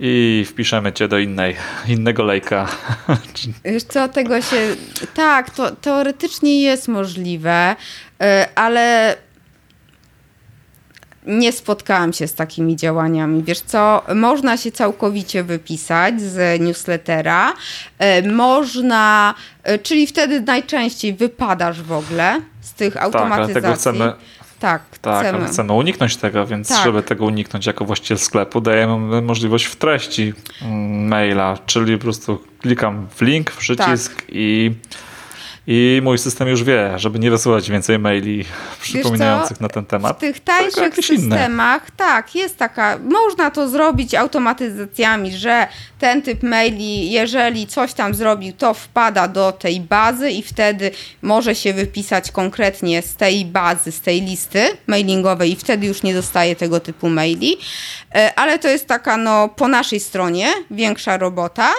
i wpiszemy cię do innej, innego lejka. [laughs] Wiesz co, tego się, tak, to teoretycznie jest możliwe, y, ale nie spotkałam się z takimi działaniami. Wiesz co, można się całkowicie wypisać z newslettera, e, można, e, czyli wtedy najczęściej wypadasz w ogóle z tych automatyzacji. Tak, ale tego chcemy, tak, tak chcemy. chcemy uniknąć tego, więc tak. żeby tego uniknąć jako właściciel sklepu, dajemy możliwość w treści mm, maila, czyli po prostu klikam w link, w przycisk tak. i i mój system już wie, żeby nie wysyłać więcej maili przypominających na ten temat. W tych tańszych systemach, tak, jest taka, można to zrobić automatyzacjami, że ten typ maili, jeżeli coś tam zrobił, to wpada do tej bazy i wtedy może się wypisać konkretnie z tej bazy, z tej listy mailingowej i wtedy już nie dostaje tego typu maili. E, ale to jest taka, no, po naszej stronie większa robota.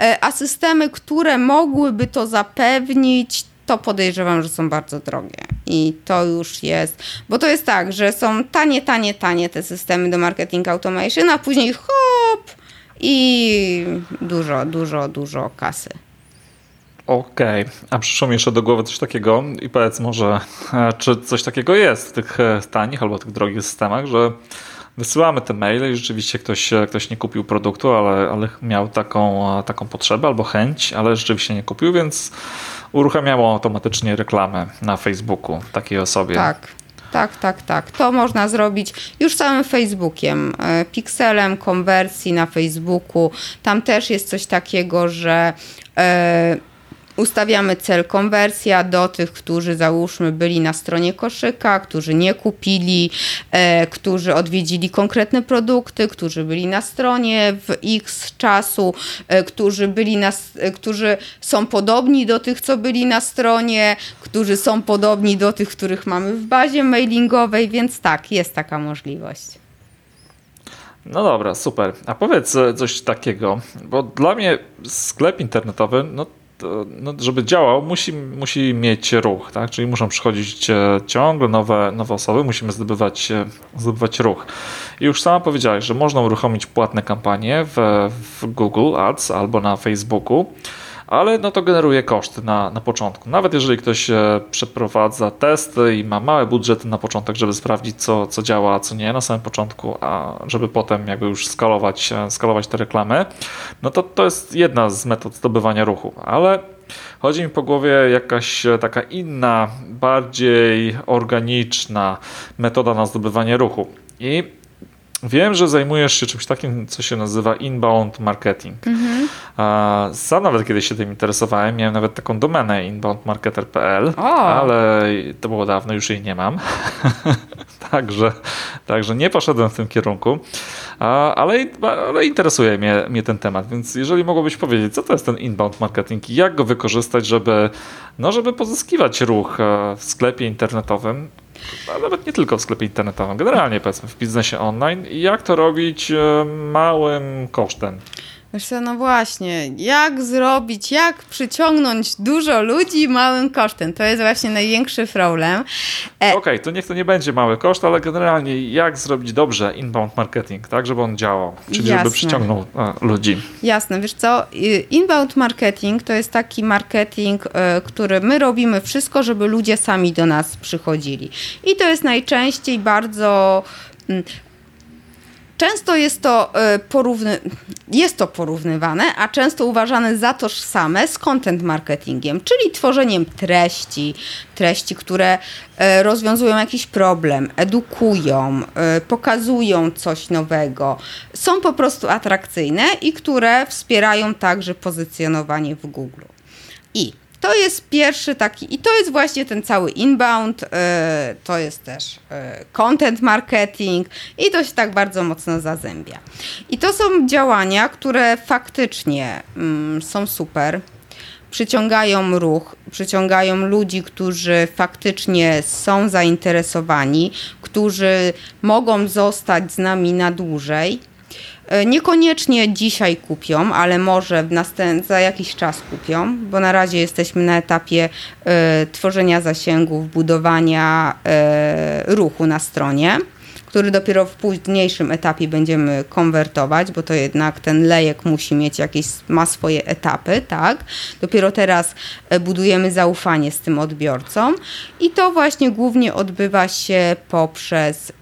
E, a systemy, które mogłyby to zapewnić, to podejrzewam, że są bardzo drogie. I to już jest, bo to jest tak, że są tanie, tanie, tanie te systemy do marketing automation, a później hop i dużo, dużo, dużo kasy. Okej, okay. a przyszło mi jeszcze do głowy coś takiego i powiedz może, e, czy coś takiego jest w tych e, tanich albo tych drogich systemach, że wysyłamy te maile i rzeczywiście ktoś, ktoś nie kupił produktu, ale, ale miał taką, taką potrzebę albo chęć, ale rzeczywiście nie kupił, więc uruchamiało automatycznie reklamę na Facebooku takiej osobie. Tak. Tak, tak, tak. To można zrobić już samym Facebookiem, e, pikselem konwersji na Facebooku. Tam też jest coś takiego, że e, ustawiamy cel konwersja do tych, którzy załóżmy byli na stronie koszyka, którzy nie kupili, e, którzy odwiedzili konkretne produkty, którzy byli na stronie w x czasu, e, którzy byli na, e, którzy są podobni do tych, co byli na stronie, którzy są podobni do tych, których mamy w bazie mailingowej, więc tak, jest taka możliwość. No dobra, super. A powiedz e, coś takiego, bo dla mnie sklep internetowy, no no, żeby działał, musi, musi mieć ruch, tak? czyli muszą przychodzić e, ciągle nowe, nowe osoby, musimy zdobywać, e, zdobywać ruch. I już sama powiedziałeś, że można uruchomić płatne kampanie w, w Google Ads albo na Facebooku ale no to generuje koszty na, na początku. Nawet jeżeli ktoś e, przeprowadza testy i ma małe budżety na początek, żeby sprawdzić, co, co działa, a co nie na samym początku, a żeby potem jakby już skalować, e, skalować te reklamy, no to to jest jedna z metod zdobywania ruchu, ale Chodzi mi po głowie jakaś e, taka inna, bardziej organiczna metoda na zdobywanie ruchu. I Wiem, że zajmujesz się czymś takim, co się nazywa inbound marketing. Mhm. Sam nawet kiedyś się tym interesowałem, miałem nawet taką domenę inboundmarketer.pl, ale to było dawno, już jej nie mam. [laughs] także, także nie poszedłem w tym kierunku, ale, ale interesuje mnie, mnie ten temat, więc jeżeli mogłobyś powiedzieć, co to jest ten inbound marketing i jak go wykorzystać, żeby, no, żeby pozyskiwać ruch e, w sklepie internetowym, a nawet nie tylko w sklepie internetowym, generalnie powiedzmy w biznesie online jak to robić e, małym kosztem. Wiesz co, no właśnie, jak zrobić, jak przyciągnąć dużo ludzi małym kosztem? To jest właśnie największy problem. E... Okej, okay, to niech to nie będzie mały koszt, ale generalnie jak zrobić dobrze inbound marketing, tak, żeby on działał, czyli Jasne. żeby przyciągnął a, ludzi. Jasne, wiesz co, inbound marketing to jest taki marketing, y, który my robimy wszystko, żeby ludzie sami do nas przychodzili. I to jest najczęściej bardzo mm, Często jest to, e, porówny, jest to porównywane, a często uważane za tożsame z content marketingiem, czyli tworzeniem treści, treści, które e, rozwiązują jakiś problem, edukują, e, pokazują coś nowego, są po prostu atrakcyjne i które wspierają także pozycjonowanie w Google. I to jest pierwszy taki, i to jest właśnie ten cały inbound, yy, to jest też yy, content marketing i to się tak bardzo mocno zazębia. I to są działania, które faktycznie yy, są super, przyciągają ruch, przyciągają ludzi, którzy faktycznie są zainteresowani, którzy mogą zostać z nami na dłużej E, niekoniecznie dzisiaj kupią, ale może za jakiś czas kupią, bo na razie jesteśmy na etapie y, tworzenia zasięgów, budowania y, ruchu na stronie, który dopiero w późniejszym etapie będziemy konwertować, bo to jednak ten lejek musi mieć jakieś, ma swoje etapy, tak? Dopiero teraz budujemy zaufanie z tym odbiorcą i to właśnie głównie odbywa się poprzez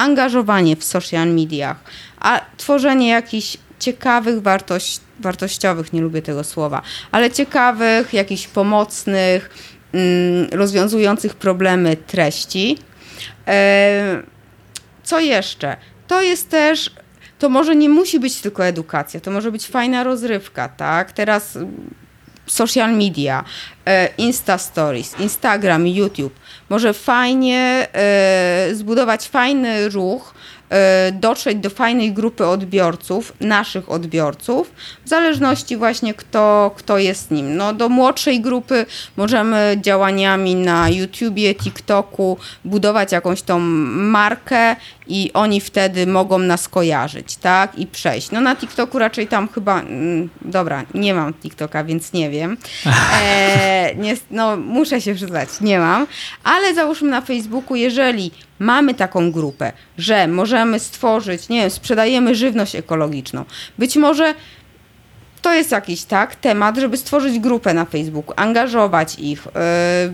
angażowanie w social mediach, a tworzenie jakichś ciekawych, wartość, wartościowych, nie lubię tego słowa, ale ciekawych, jakichś pomocnych, mm, rozwiązujących problemy treści. E, co jeszcze? To jest też to może nie musi być tylko edukacja, to może być fajna rozrywka, tak? Teraz social media, e, Insta Stories, Instagram, YouTube. Może fajnie e, zbudować fajny ruch, E, dotrzeć do fajnej grupy odbiorców, naszych odbiorców, w zależności właśnie kto, kto jest nim. No, do młodszej grupy możemy działaniami na YouTubie, TikToku budować jakąś tą markę i oni wtedy mogą nas kojarzyć, tak? I przejść. No na TikToku raczej tam chyba, mm, dobra, nie mam TikToka, więc nie wiem. [laughs] E, nie, no muszę się przyznać, nie mam. Ale załóżmy na Facebooku, jeżeli mamy taką grupę, że możemy stworzyć, nie wiem, sprzedajemy żywność ekologiczną. Być może to jest jakiś tak temat, żeby stworzyć grupę na Facebooku, angażować ich, yy,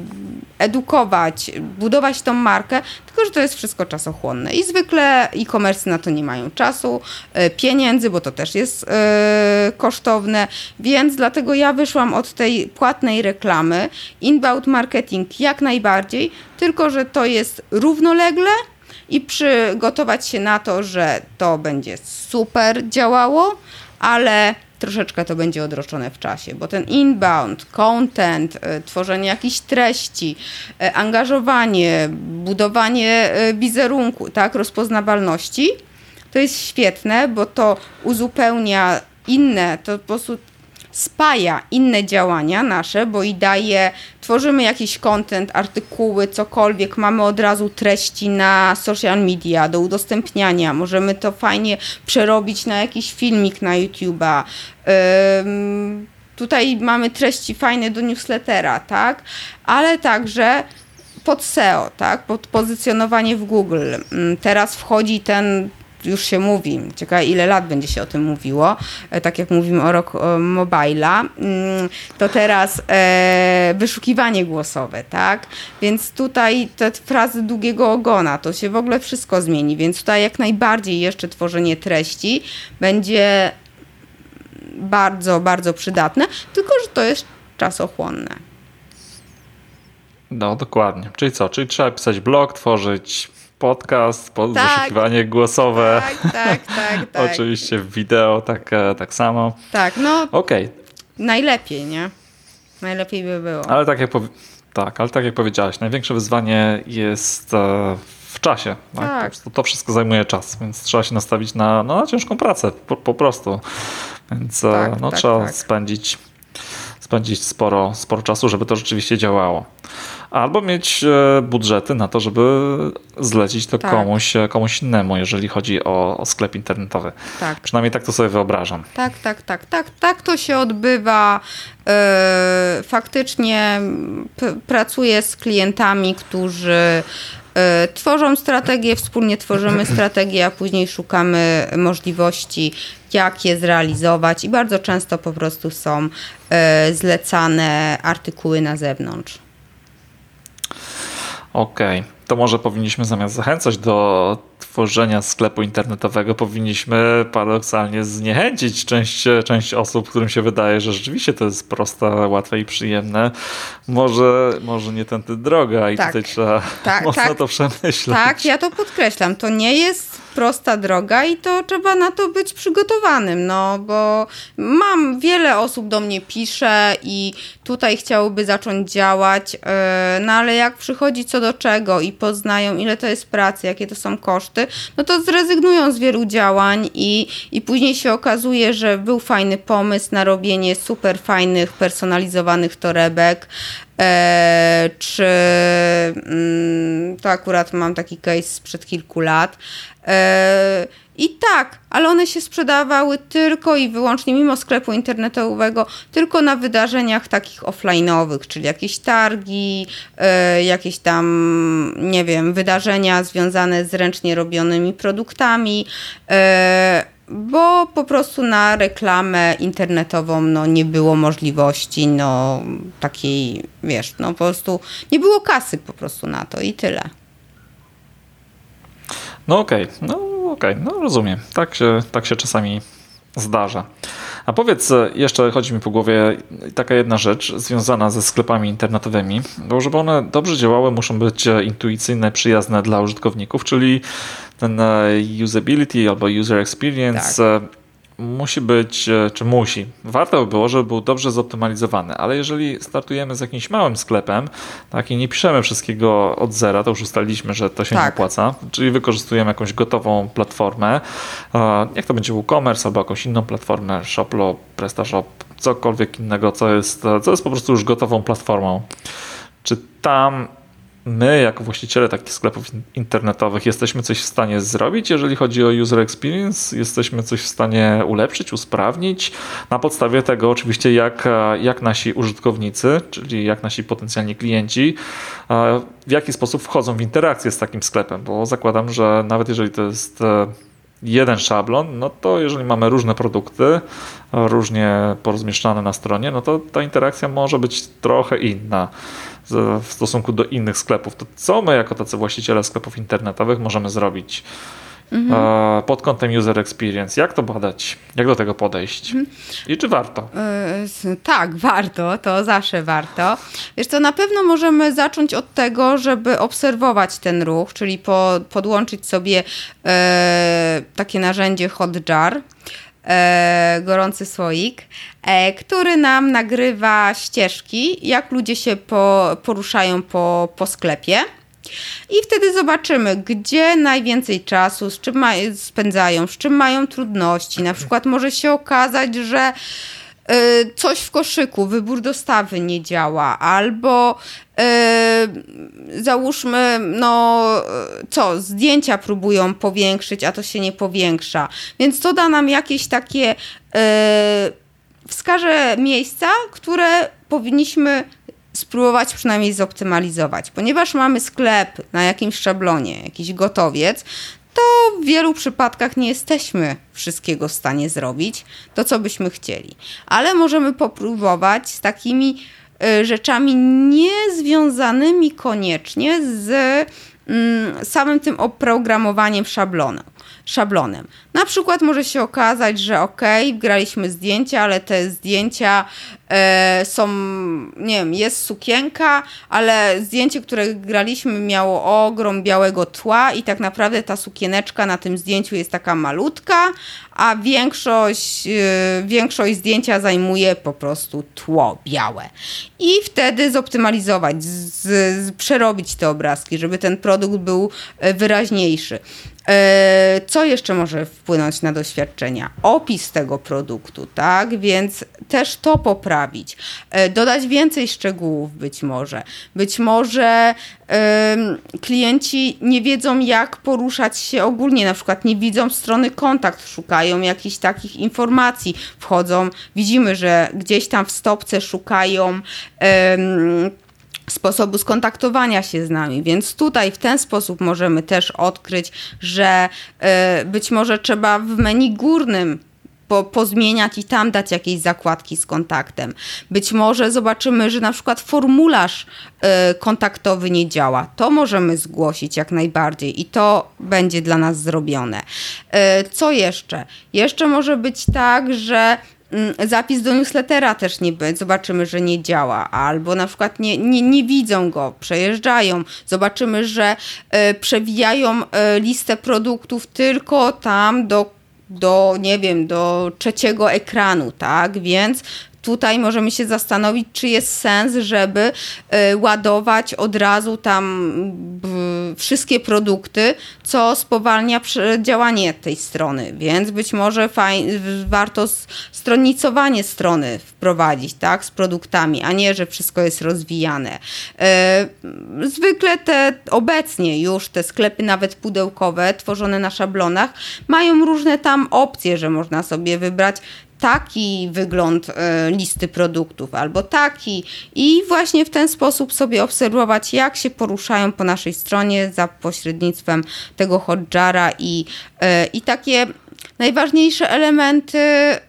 edukować, budować tą markę, tylko że to jest wszystko czasochłonne. I zwykle e-commerce na to nie mają czasu, yy, pieniędzy, bo to też jest yy, kosztowne, więc dlatego ja wyszłam od tej płatnej reklamy. Inbound marketing jak najbardziej, tylko że to jest równolegle i przygotować się na to, że to będzie super działało, ale troszeczkę to będzie odroczone w czasie, bo ten inbound, content, e, tworzenie jakichś treści, e, angażowanie, budowanie e, wizerunku, tak, rozpoznawalności, to jest świetne, bo to uzupełnia inne, to po prostu spaja inne działania nasze, bo i daje, tworzymy jakiś content, artykuły, cokolwiek, mamy od razu treści na social media do udostępniania, możemy to fajnie przerobić na jakiś filmik na YouTube'a. Ym, tutaj mamy treści fajne do newslettera, tak? Ale także pod SEO, tak? Pod pozycjonowanie w Google. Teraz wchodzi ten już się mówi, ciekawe ile lat będzie się o tym mówiło, e, tak jak mówimy o rok mobila, mm, to teraz e, wyszukiwanie głosowe, tak? Więc tutaj te frazy długiego ogona, to się w ogóle wszystko zmieni, więc tutaj jak najbardziej jeszcze tworzenie treści będzie bardzo, bardzo przydatne, tylko że to jest czasochłonne. No, dokładnie. Czyli co? Czyli trzeba pisać blog, tworzyć podcast, pod tak, wyszukiwanie głosowe. Tak, tak, tak. [laughs] tak. Oczywiście wideo tak, tak samo. Tak, no. Okej. Okay. Najlepiej, nie? Najlepiej by było. Ale tak jak, tak, ale tak jak powiedziałaś, największe wyzwanie jest e, w czasie. Tak? tak. To wszystko zajmuje czas, więc trzeba się nastawić na, no, na ciężką pracę po, po prostu. Więc e, tak, no, tak, trzeba tak. spędzić spędzić sporo, sporo czasu, żeby to rzeczywiście działało. Albo mieć e, budżety na to, żeby zlecić to tak. komuś, e, komuś innemu, jeżeli chodzi o, o, sklep internetowy. Tak. Przynajmniej tak to sobie wyobrażam. Tak, tak, tak, tak, tak to się odbywa. E, faktycznie pracuję z klientami, którzy tworzą strategię, wspólnie tworzymy [clears throat] strategię, a później szukamy możliwości, jak je zrealizować i bardzo często po prostu są zlecane artykuły na zewnątrz. Okej, okay. to może powinniśmy zamiast zachęcać do tworzenia sklepu internetowego, powinniśmy paradoksalnie zniechęcić część, część osób, którym się wydaje, że rzeczywiście to jest proste, łatwe i przyjemne. Może, może nie tędy droga i tak. tutaj trzeba tak, [laughs] mocno tak, to przemyśleć. Tak, ja to podkreślam. To nie jest prosta droga i to trzeba na to być przygotowanym, no bo mam wiele osób do mnie pisze i tutaj chciałoby zacząć działać, yy, no ale jak przychodzi co do czego i poznają ile to jest pracy, jakie to są koszty, no to zrezygnują z wielu działań i, i później się okazuje, że był fajny pomysł na robienie super fajnych, personalizowanych torebek, E, czy mm, to akurat mam taki case sprzed kilku lat. E, I tak, ale one się sprzedawały tylko i wyłącznie, mimo sklepu internetowego, tylko na wydarzeniach takich offline'owych, czyli jakieś targi, e, jakieś tam, nie wiem, wydarzenia związane z ręcznie robionymi produktami bo po prostu na reklamę internetową no, nie było możliwości no, takiej, wiesz, no po prostu nie było kasy po prostu na to i tyle. No okej, okay. no okej, okay. no rozumiem. Tak się, tak się czasami zdarza. A powiedz, jeszcze chodzi mi po głowie taka jedna rzecz związana ze sklepami internetowymi, bo żeby one dobrze działały, muszą być intuicyjne, przyjazne dla użytkowników, czyli ten e, usability albo user experience tak. E, musi być, e, czy musi, warto by było, żeby był dobrze zoptymalizowany, ale jeżeli startujemy z jakimś małym sklepem, tak, i nie piszemy wszystkiego od zera, to już ustaliliśmy, że to się tak. nie opłaca, czyli wykorzystujemy jakąś gotową platformę, jak to będzie WooCommerce albo jakąś inną platformę, Shoplo, PrestaShop, cokolwiek innego, co jest, co jest po prostu już gotową platformą. Czy tam my, jako właściciele takich sklepów internetowych, jesteśmy coś w stanie zrobić, jeżeli chodzi o user experience? Jesteśmy coś w stanie ulepszyć, usprawnić? Na podstawie tego, oczywiście, jak, jak nasi użytkownicy, czyli jak nasi potencjalni klienci, w jaki sposób wchodzą w interakcję z takim sklepem, bo zakładam, że nawet jeżeli to jest e, jeden szablon, no to jeżeli mamy różne produkty, różnie porozmieszczane na stronie, no to ta interakcja może być trochę inna w stosunku do innych sklepów. To co my jako tacy właściciele sklepów internetowych możemy zrobić? Mhm. E, pod kątem user experience. Jak to badać? Jak do tego podejść? Mhm. I czy warto? Yy, tak, warto, to zawsze warto. Wiesz to na pewno możemy zacząć od tego, żeby obserwować ten ruch, czyli po, podłączyć sobie yy, takie narzędzie Hotjar e, gorący słoik, e, który nam nagrywa ścieżki, jak ludzie się po, poruszają po, po sklepie. I wtedy zobaczymy, gdzie najwięcej czasu, z czym spędzają, z czym mają trudności. Na przykład może się okazać, że y, coś w koszyku, wybór dostawy nie działa, albo y, załóżmy, no co, zdjęcia próbują powiększyć, a to się nie powiększa. Więc to da nam jakieś takie, y, wskaże miejsca, które powinniśmy spróbować przynajmniej zoptymalizować. Ponieważ mamy sklep na jakimś szablonie, jakiś gotowiec, to w wielu przypadkach nie jesteśmy wszystkiego w stanie zrobić, to co byśmy chcieli. Ale możemy popróbować z takimi y, rzeczami niezwiązanymi koniecznie z mm, samym tym oprogramowaniem szablonem szablonem. Na przykład może się okazać, że ok, graliśmy zdjęcia, ale te zdjęcia e, są, nie wiem, jest sukienka, ale zdjęcie, które graliśmy miało ogrom białego tła i tak naprawdę ta sukieneczka na tym zdjęciu jest taka malutka, a większość, e, większość zdjęcia zajmuje po prostu tło białe. I wtedy zoptymalizować, z, z, przerobić te obrazki, żeby ten produkt był e, wyraźniejszy. E, co jeszcze może wpłynąć na doświadczenia? Opis tego produktu, tak? Więc też to poprawić. E, dodać więcej szczegółów być może. Być może klienci nie wiedzą, jak poruszać się ogólnie, na przykład nie widzą strony kontakt, szukają jakichś takich informacji, wchodzą, widzimy, że gdzieś tam w stopce szukają sposobu skontaktowania się z nami. Więc tutaj w ten sposób możemy też odkryć, że y, być może trzeba w menu górnym po, pozmieniać i tam dać jakieś zakładki z kontaktem. Być może zobaczymy, że na przykład formularz y, kontaktowy nie działa. To możemy zgłosić jak najbardziej i to będzie dla nas zrobione. Y, co jeszcze? Jeszcze może być tak, że zapis do newslettera też nie być, zobaczymy, że nie działa, albo na przykład nie, nie, nie widzą go, przejeżdżają, zobaczymy, że y, przewijają y, listę produktów tylko tam do do, nie wiem, do trzeciego ekranu, tak? Więc tutaj możemy się zastanowić, czy jest sens, żeby y, ładować od razu tam wszystkie produkty, co spowalnia działanie tej strony. Więc być może warto stronnicowanie strony wprowadzić, tak, z produktami, a nie, że wszystko jest rozwijane. Y, zwykle te obecnie już te sklepy nawet pudełkowe tworzone na szablonach mają różne tam opcje, że można sobie wybrać taki wygląd e, listy produktów albo taki i właśnie w ten sposób sobie obserwować, jak się poruszają po naszej stronie za pośrednictwem tego hotjara i, e, i takie najważniejsze elementy e,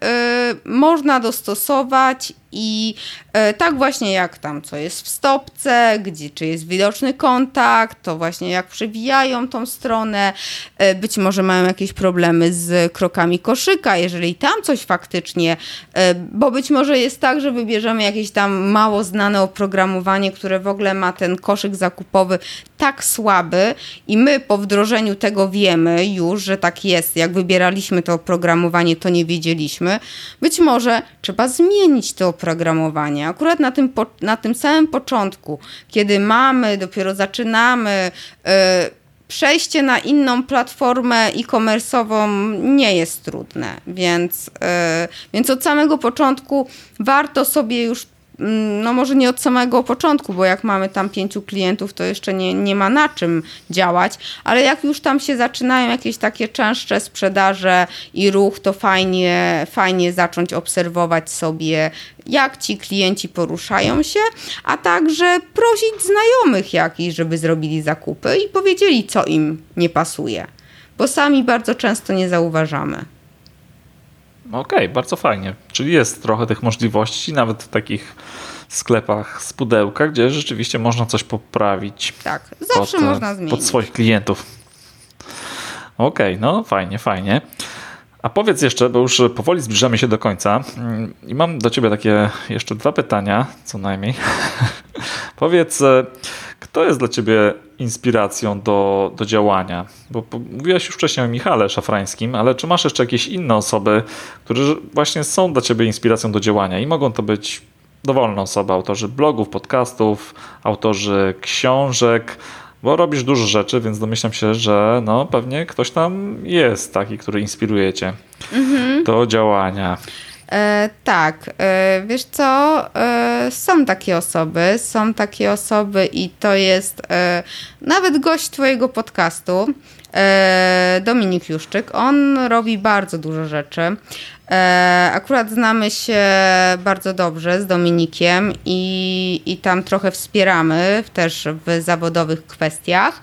można dostosować i e, tak właśnie jak tam, co jest w stopce, gdzie, czy jest widoczny kontakt, to właśnie jak przewijają tą stronę, e, być może mają jakieś problemy z krokami koszyka, jeżeli tam coś faktycznie, e, bo być może jest tak, że wybierzemy jakieś tam mało znane oprogramowanie, które w ogóle ma ten koszyk zakupowy tak słaby i my po wdrożeniu tego wiemy już, że tak jest. Jak wybieraliśmy to oprogramowanie, to nie wiedzieliśmy. Być może trzeba zmienić to oprogramowanie. Akurat na tym, na tym samym początku, kiedy mamy, dopiero zaczynamy, yy, przejście na inną platformę e-commerce'ową nie jest trudne, więc, yy, więc od samego początku warto sobie już no może nie od samego początku, bo jak mamy tam pięciu klientów, to jeszcze nie, nie ma na czym działać, ale jak już tam się zaczynają jakieś takie częstsze sprzedaże i ruch, to fajnie, fajnie zacząć obserwować sobie, jak ci klienci poruszają się, a także prosić znajomych jakichś, żeby zrobili zakupy i powiedzieli, co im nie pasuje, bo sami bardzo często nie zauważamy. Okej, okay, bardzo fajnie. Czyli jest trochę tych możliwości, nawet w takich sklepach z pudełka, gdzie rzeczywiście można coś poprawić. Tak, zawsze pod, można zmienić. Pod swoich klientów. Okej, okay, no fajnie, fajnie. A powiedz jeszcze, bo już powoli zbliżamy się do końca i mam do ciebie takie jeszcze dwa pytania, co najmniej. [laughs] powiedz, kto jest dla ciebie inspiracją do, do działania? Bo mówiłaś już wcześniej o Michale Szafrańskim, ale czy masz jeszcze jakieś inne osoby, które właśnie są dla ciebie inspiracją do działania i mogą to być dowolne osoby, autorzy blogów, podcastów, autorzy książek, bo robisz dużo rzeczy, więc domyślam się, że no, pewnie ktoś tam jest taki, który inspiruje cię mhm. do działania. E, tak, e, wiesz co, e, są takie osoby, są takie osoby i to jest e, nawet gość twojego podcastu, e, Dominik Juszczyk. On robi bardzo dużo rzeczy. E, akurat znamy się bardzo dobrze z Dominikiem i, i tam trochę wspieramy też w zawodowych kwestiach.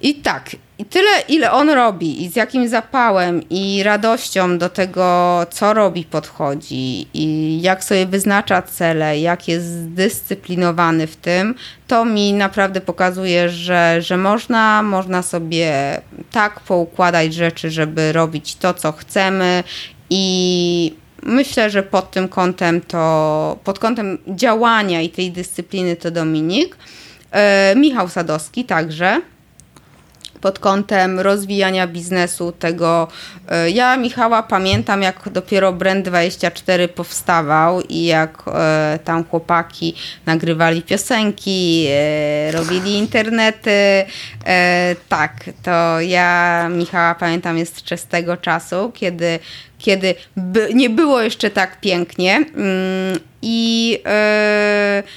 I tak, i tyle, ile on robi, i z jakim zapałem i radością do tego, co robi, podchodzi, i jak sobie wyznacza cele, jak jest zdyscyplinowany w tym, to mi naprawdę pokazuje, że, że można, można sobie tak poukładać rzeczy, żeby robić to, co chcemy, i myślę, że pod tym kątem to, pod kątem działania i tej dyscypliny to Dominik. E, Michał Sadowski także pod kątem rozwijania biznesu tego. E, ja Michała pamiętam, jak dopiero Brand24 powstawał i jak e, tam chłopaki nagrywali piosenki, e, robili internety. Tak, to ja Michała pamiętam jeszcze z tego czasu, kiedy, kiedy nie było jeszcze tak pięknie. Mm, I,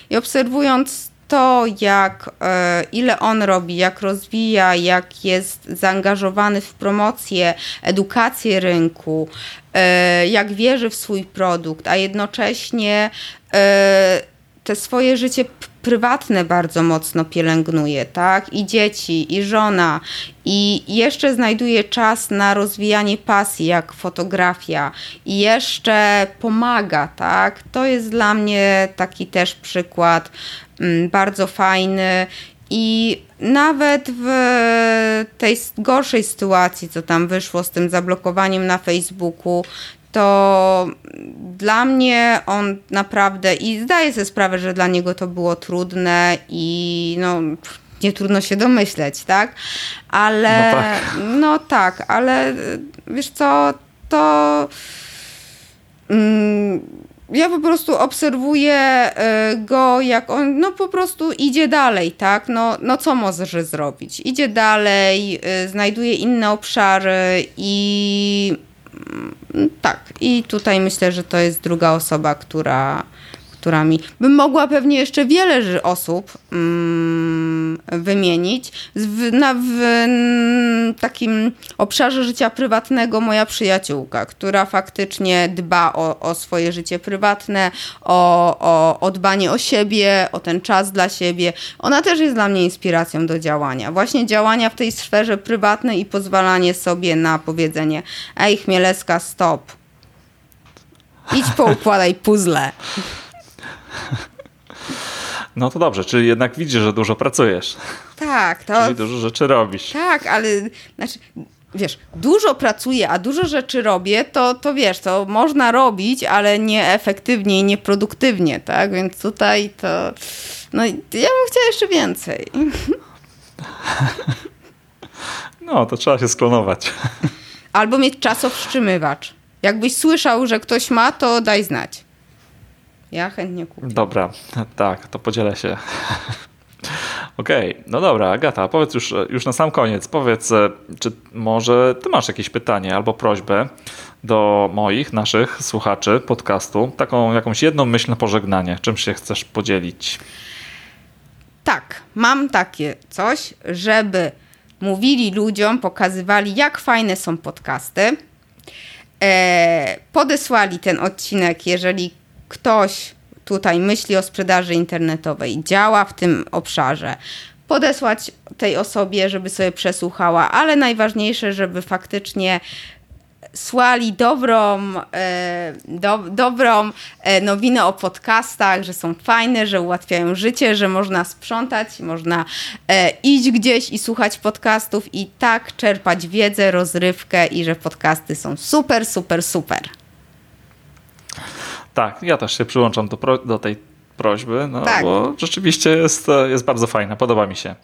i obserwując to, jak, e, ile on robi, jak rozwija, jak jest zaangażowany w promocję, edukację rynku, e, jak wierzy w swój produkt, a jednocześnie e, te swoje życie prywatne bardzo mocno pielęgnuje, tak? I dzieci, i żona, i jeszcze znajduje czas na rozwijanie pasji, jak fotografia, i jeszcze pomaga, tak? To jest dla mnie taki też przykład Mm, bardzo fajny i nawet w tej gorszej sytuacji, co tam wyszło z tym zablokowaniem na Facebooku, to dla mnie on naprawdę i zdaję sobie sprawę, że dla niego to było trudne i no nie trudno się domyśleć, tak? Ale no tak, no tak ale wiesz co, to mm, ja po prostu obserwuję e, go, jak on no po prostu idzie dalej, tak? No, no co może zrobić? Idzie dalej, e, znajduje inne obszary i tak. I tutaj myślę, że to jest druga osoba, która którami bym mogła pewnie jeszcze wiele osób mm, wymienić. W, na, w takim obszarze życia prywatnego moja przyjaciółka, która faktycznie dba o, o swoje życie prywatne, o, o, o dbanie o siebie, o ten czas dla siebie. Ona też jest dla mnie inspiracją do działania. Właśnie działania w tej sferze prywatnej i pozwalanie sobie na powiedzenie ej Chmielewska, stop. Idź poukładaj puzzle. [laughs] No to dobrze, czyli jednak widzisz, że dużo pracujesz. Tak, to. Czyli dużo rzeczy robisz. Tak, ale znaczy, wiesz, dużo pracuję, a dużo rzeczy robię, to, to wiesz, to można robić, ale nieefektywnie i nieproduktywnie, tak? Więc tutaj to. No, ja bym chciała jeszcze więcej. [laughs] No, to trzeba się sklonować. [laughs] Albo mieć czasowstrzymywacz. Jakbyś słyszał, że ktoś ma, to daj znać. Ja chętnie kupię. Dobra, tak, to podzielę się. [laughs] Okej, okay. no dobra, Agata, powiedz już, już na sam koniec, powiedz, e, czy może ty masz jakieś pytanie albo prośbę do moich, naszych słuchaczy podcastu, taką jakąś jedną myśl na pożegnanie, czym się chcesz podzielić? Tak, mam takie coś, żeby mówili ludziom, pokazywali, jak fajne są podcasty. E, podesłali ten odcinek, jeżeli ktoś tutaj myśli o sprzedaży internetowej, działa w tym obszarze, podesłać tej osobie, żeby sobie przesłuchała, ale najważniejsze, żeby faktycznie słali dobrą, e, do, dobrą e, nowinę o podcastach, że są fajne, że ułatwiają życie, że można sprzątać, można e, iść gdzieś i słuchać podcastów i tak czerpać wiedzę, rozrywkę i że podcasty są super, super, super. Tak, ja też się przyłączam do, pro, do tej prośby, no, tak. bo rzeczywiście jest, jest bardzo fajna, podoba mi się.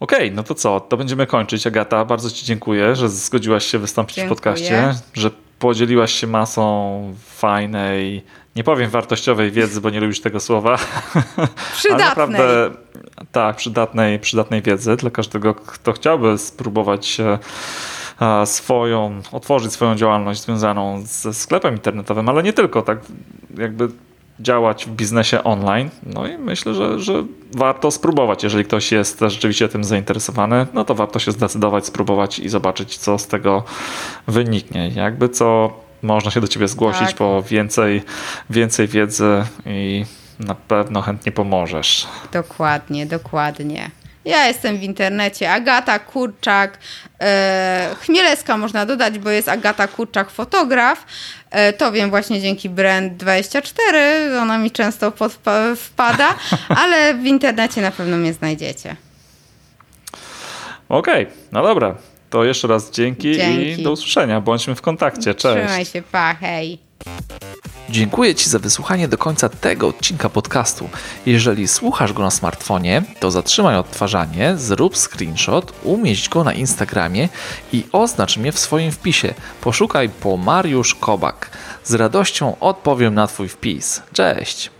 Okej, okay, no to co? To będziemy kończyć. Agata, bardzo Ci dziękuję, że zgodziłaś się wystąpić dziękuję. w podcaście, że podzieliłaś się masą fajnej, nie powiem wartościowej wiedzy, bo nie lubisz tego słowa. [laughs] Przydatnej. Ale naprawdę, tak, przydatnej, przydatnej wiedzy dla każdego, kto chciałby spróbować swoją, otworzyć swoją działalność związaną ze sklepem internetowym, ale nie tylko, tak jakby działać w biznesie online. No i myślę, że, że warto spróbować. Jeżeli ktoś jest rzeczywiście tym zainteresowany, no to warto się zdecydować, spróbować i zobaczyć, co z tego wyniknie. Jakby co można się do ciebie zgłosić tak. po więcej, więcej wiedzy i na pewno chętnie pomożesz. Dokładnie, dokładnie. Ja jestem w internecie. Agata Kurczak. E, Chmielewska można dodać, bo jest Agata Kurczak fotograf. E, to wiem właśnie dzięki Brand24. Ona mi często wpada, [laughs] ale w internecie na pewno mnie znajdziecie. Okej, okay, no dobra. To jeszcze raz dzięki, dzięki, i do usłyszenia. Bądźmy w kontakcie. Cześć. Trzymaj się, pa, hej. Dziękuję Ci za wysłuchanie do końca tego odcinka podcastu. Jeżeli słuchasz go na smartfonie, to zatrzymaj odtwarzanie, zrób screenshot, umieść go na Instagramie i oznacz mnie w swoim wpisie. Poszukaj po Mariusz Kobak. Z radością odpowiem na Twój wpis. Cześć!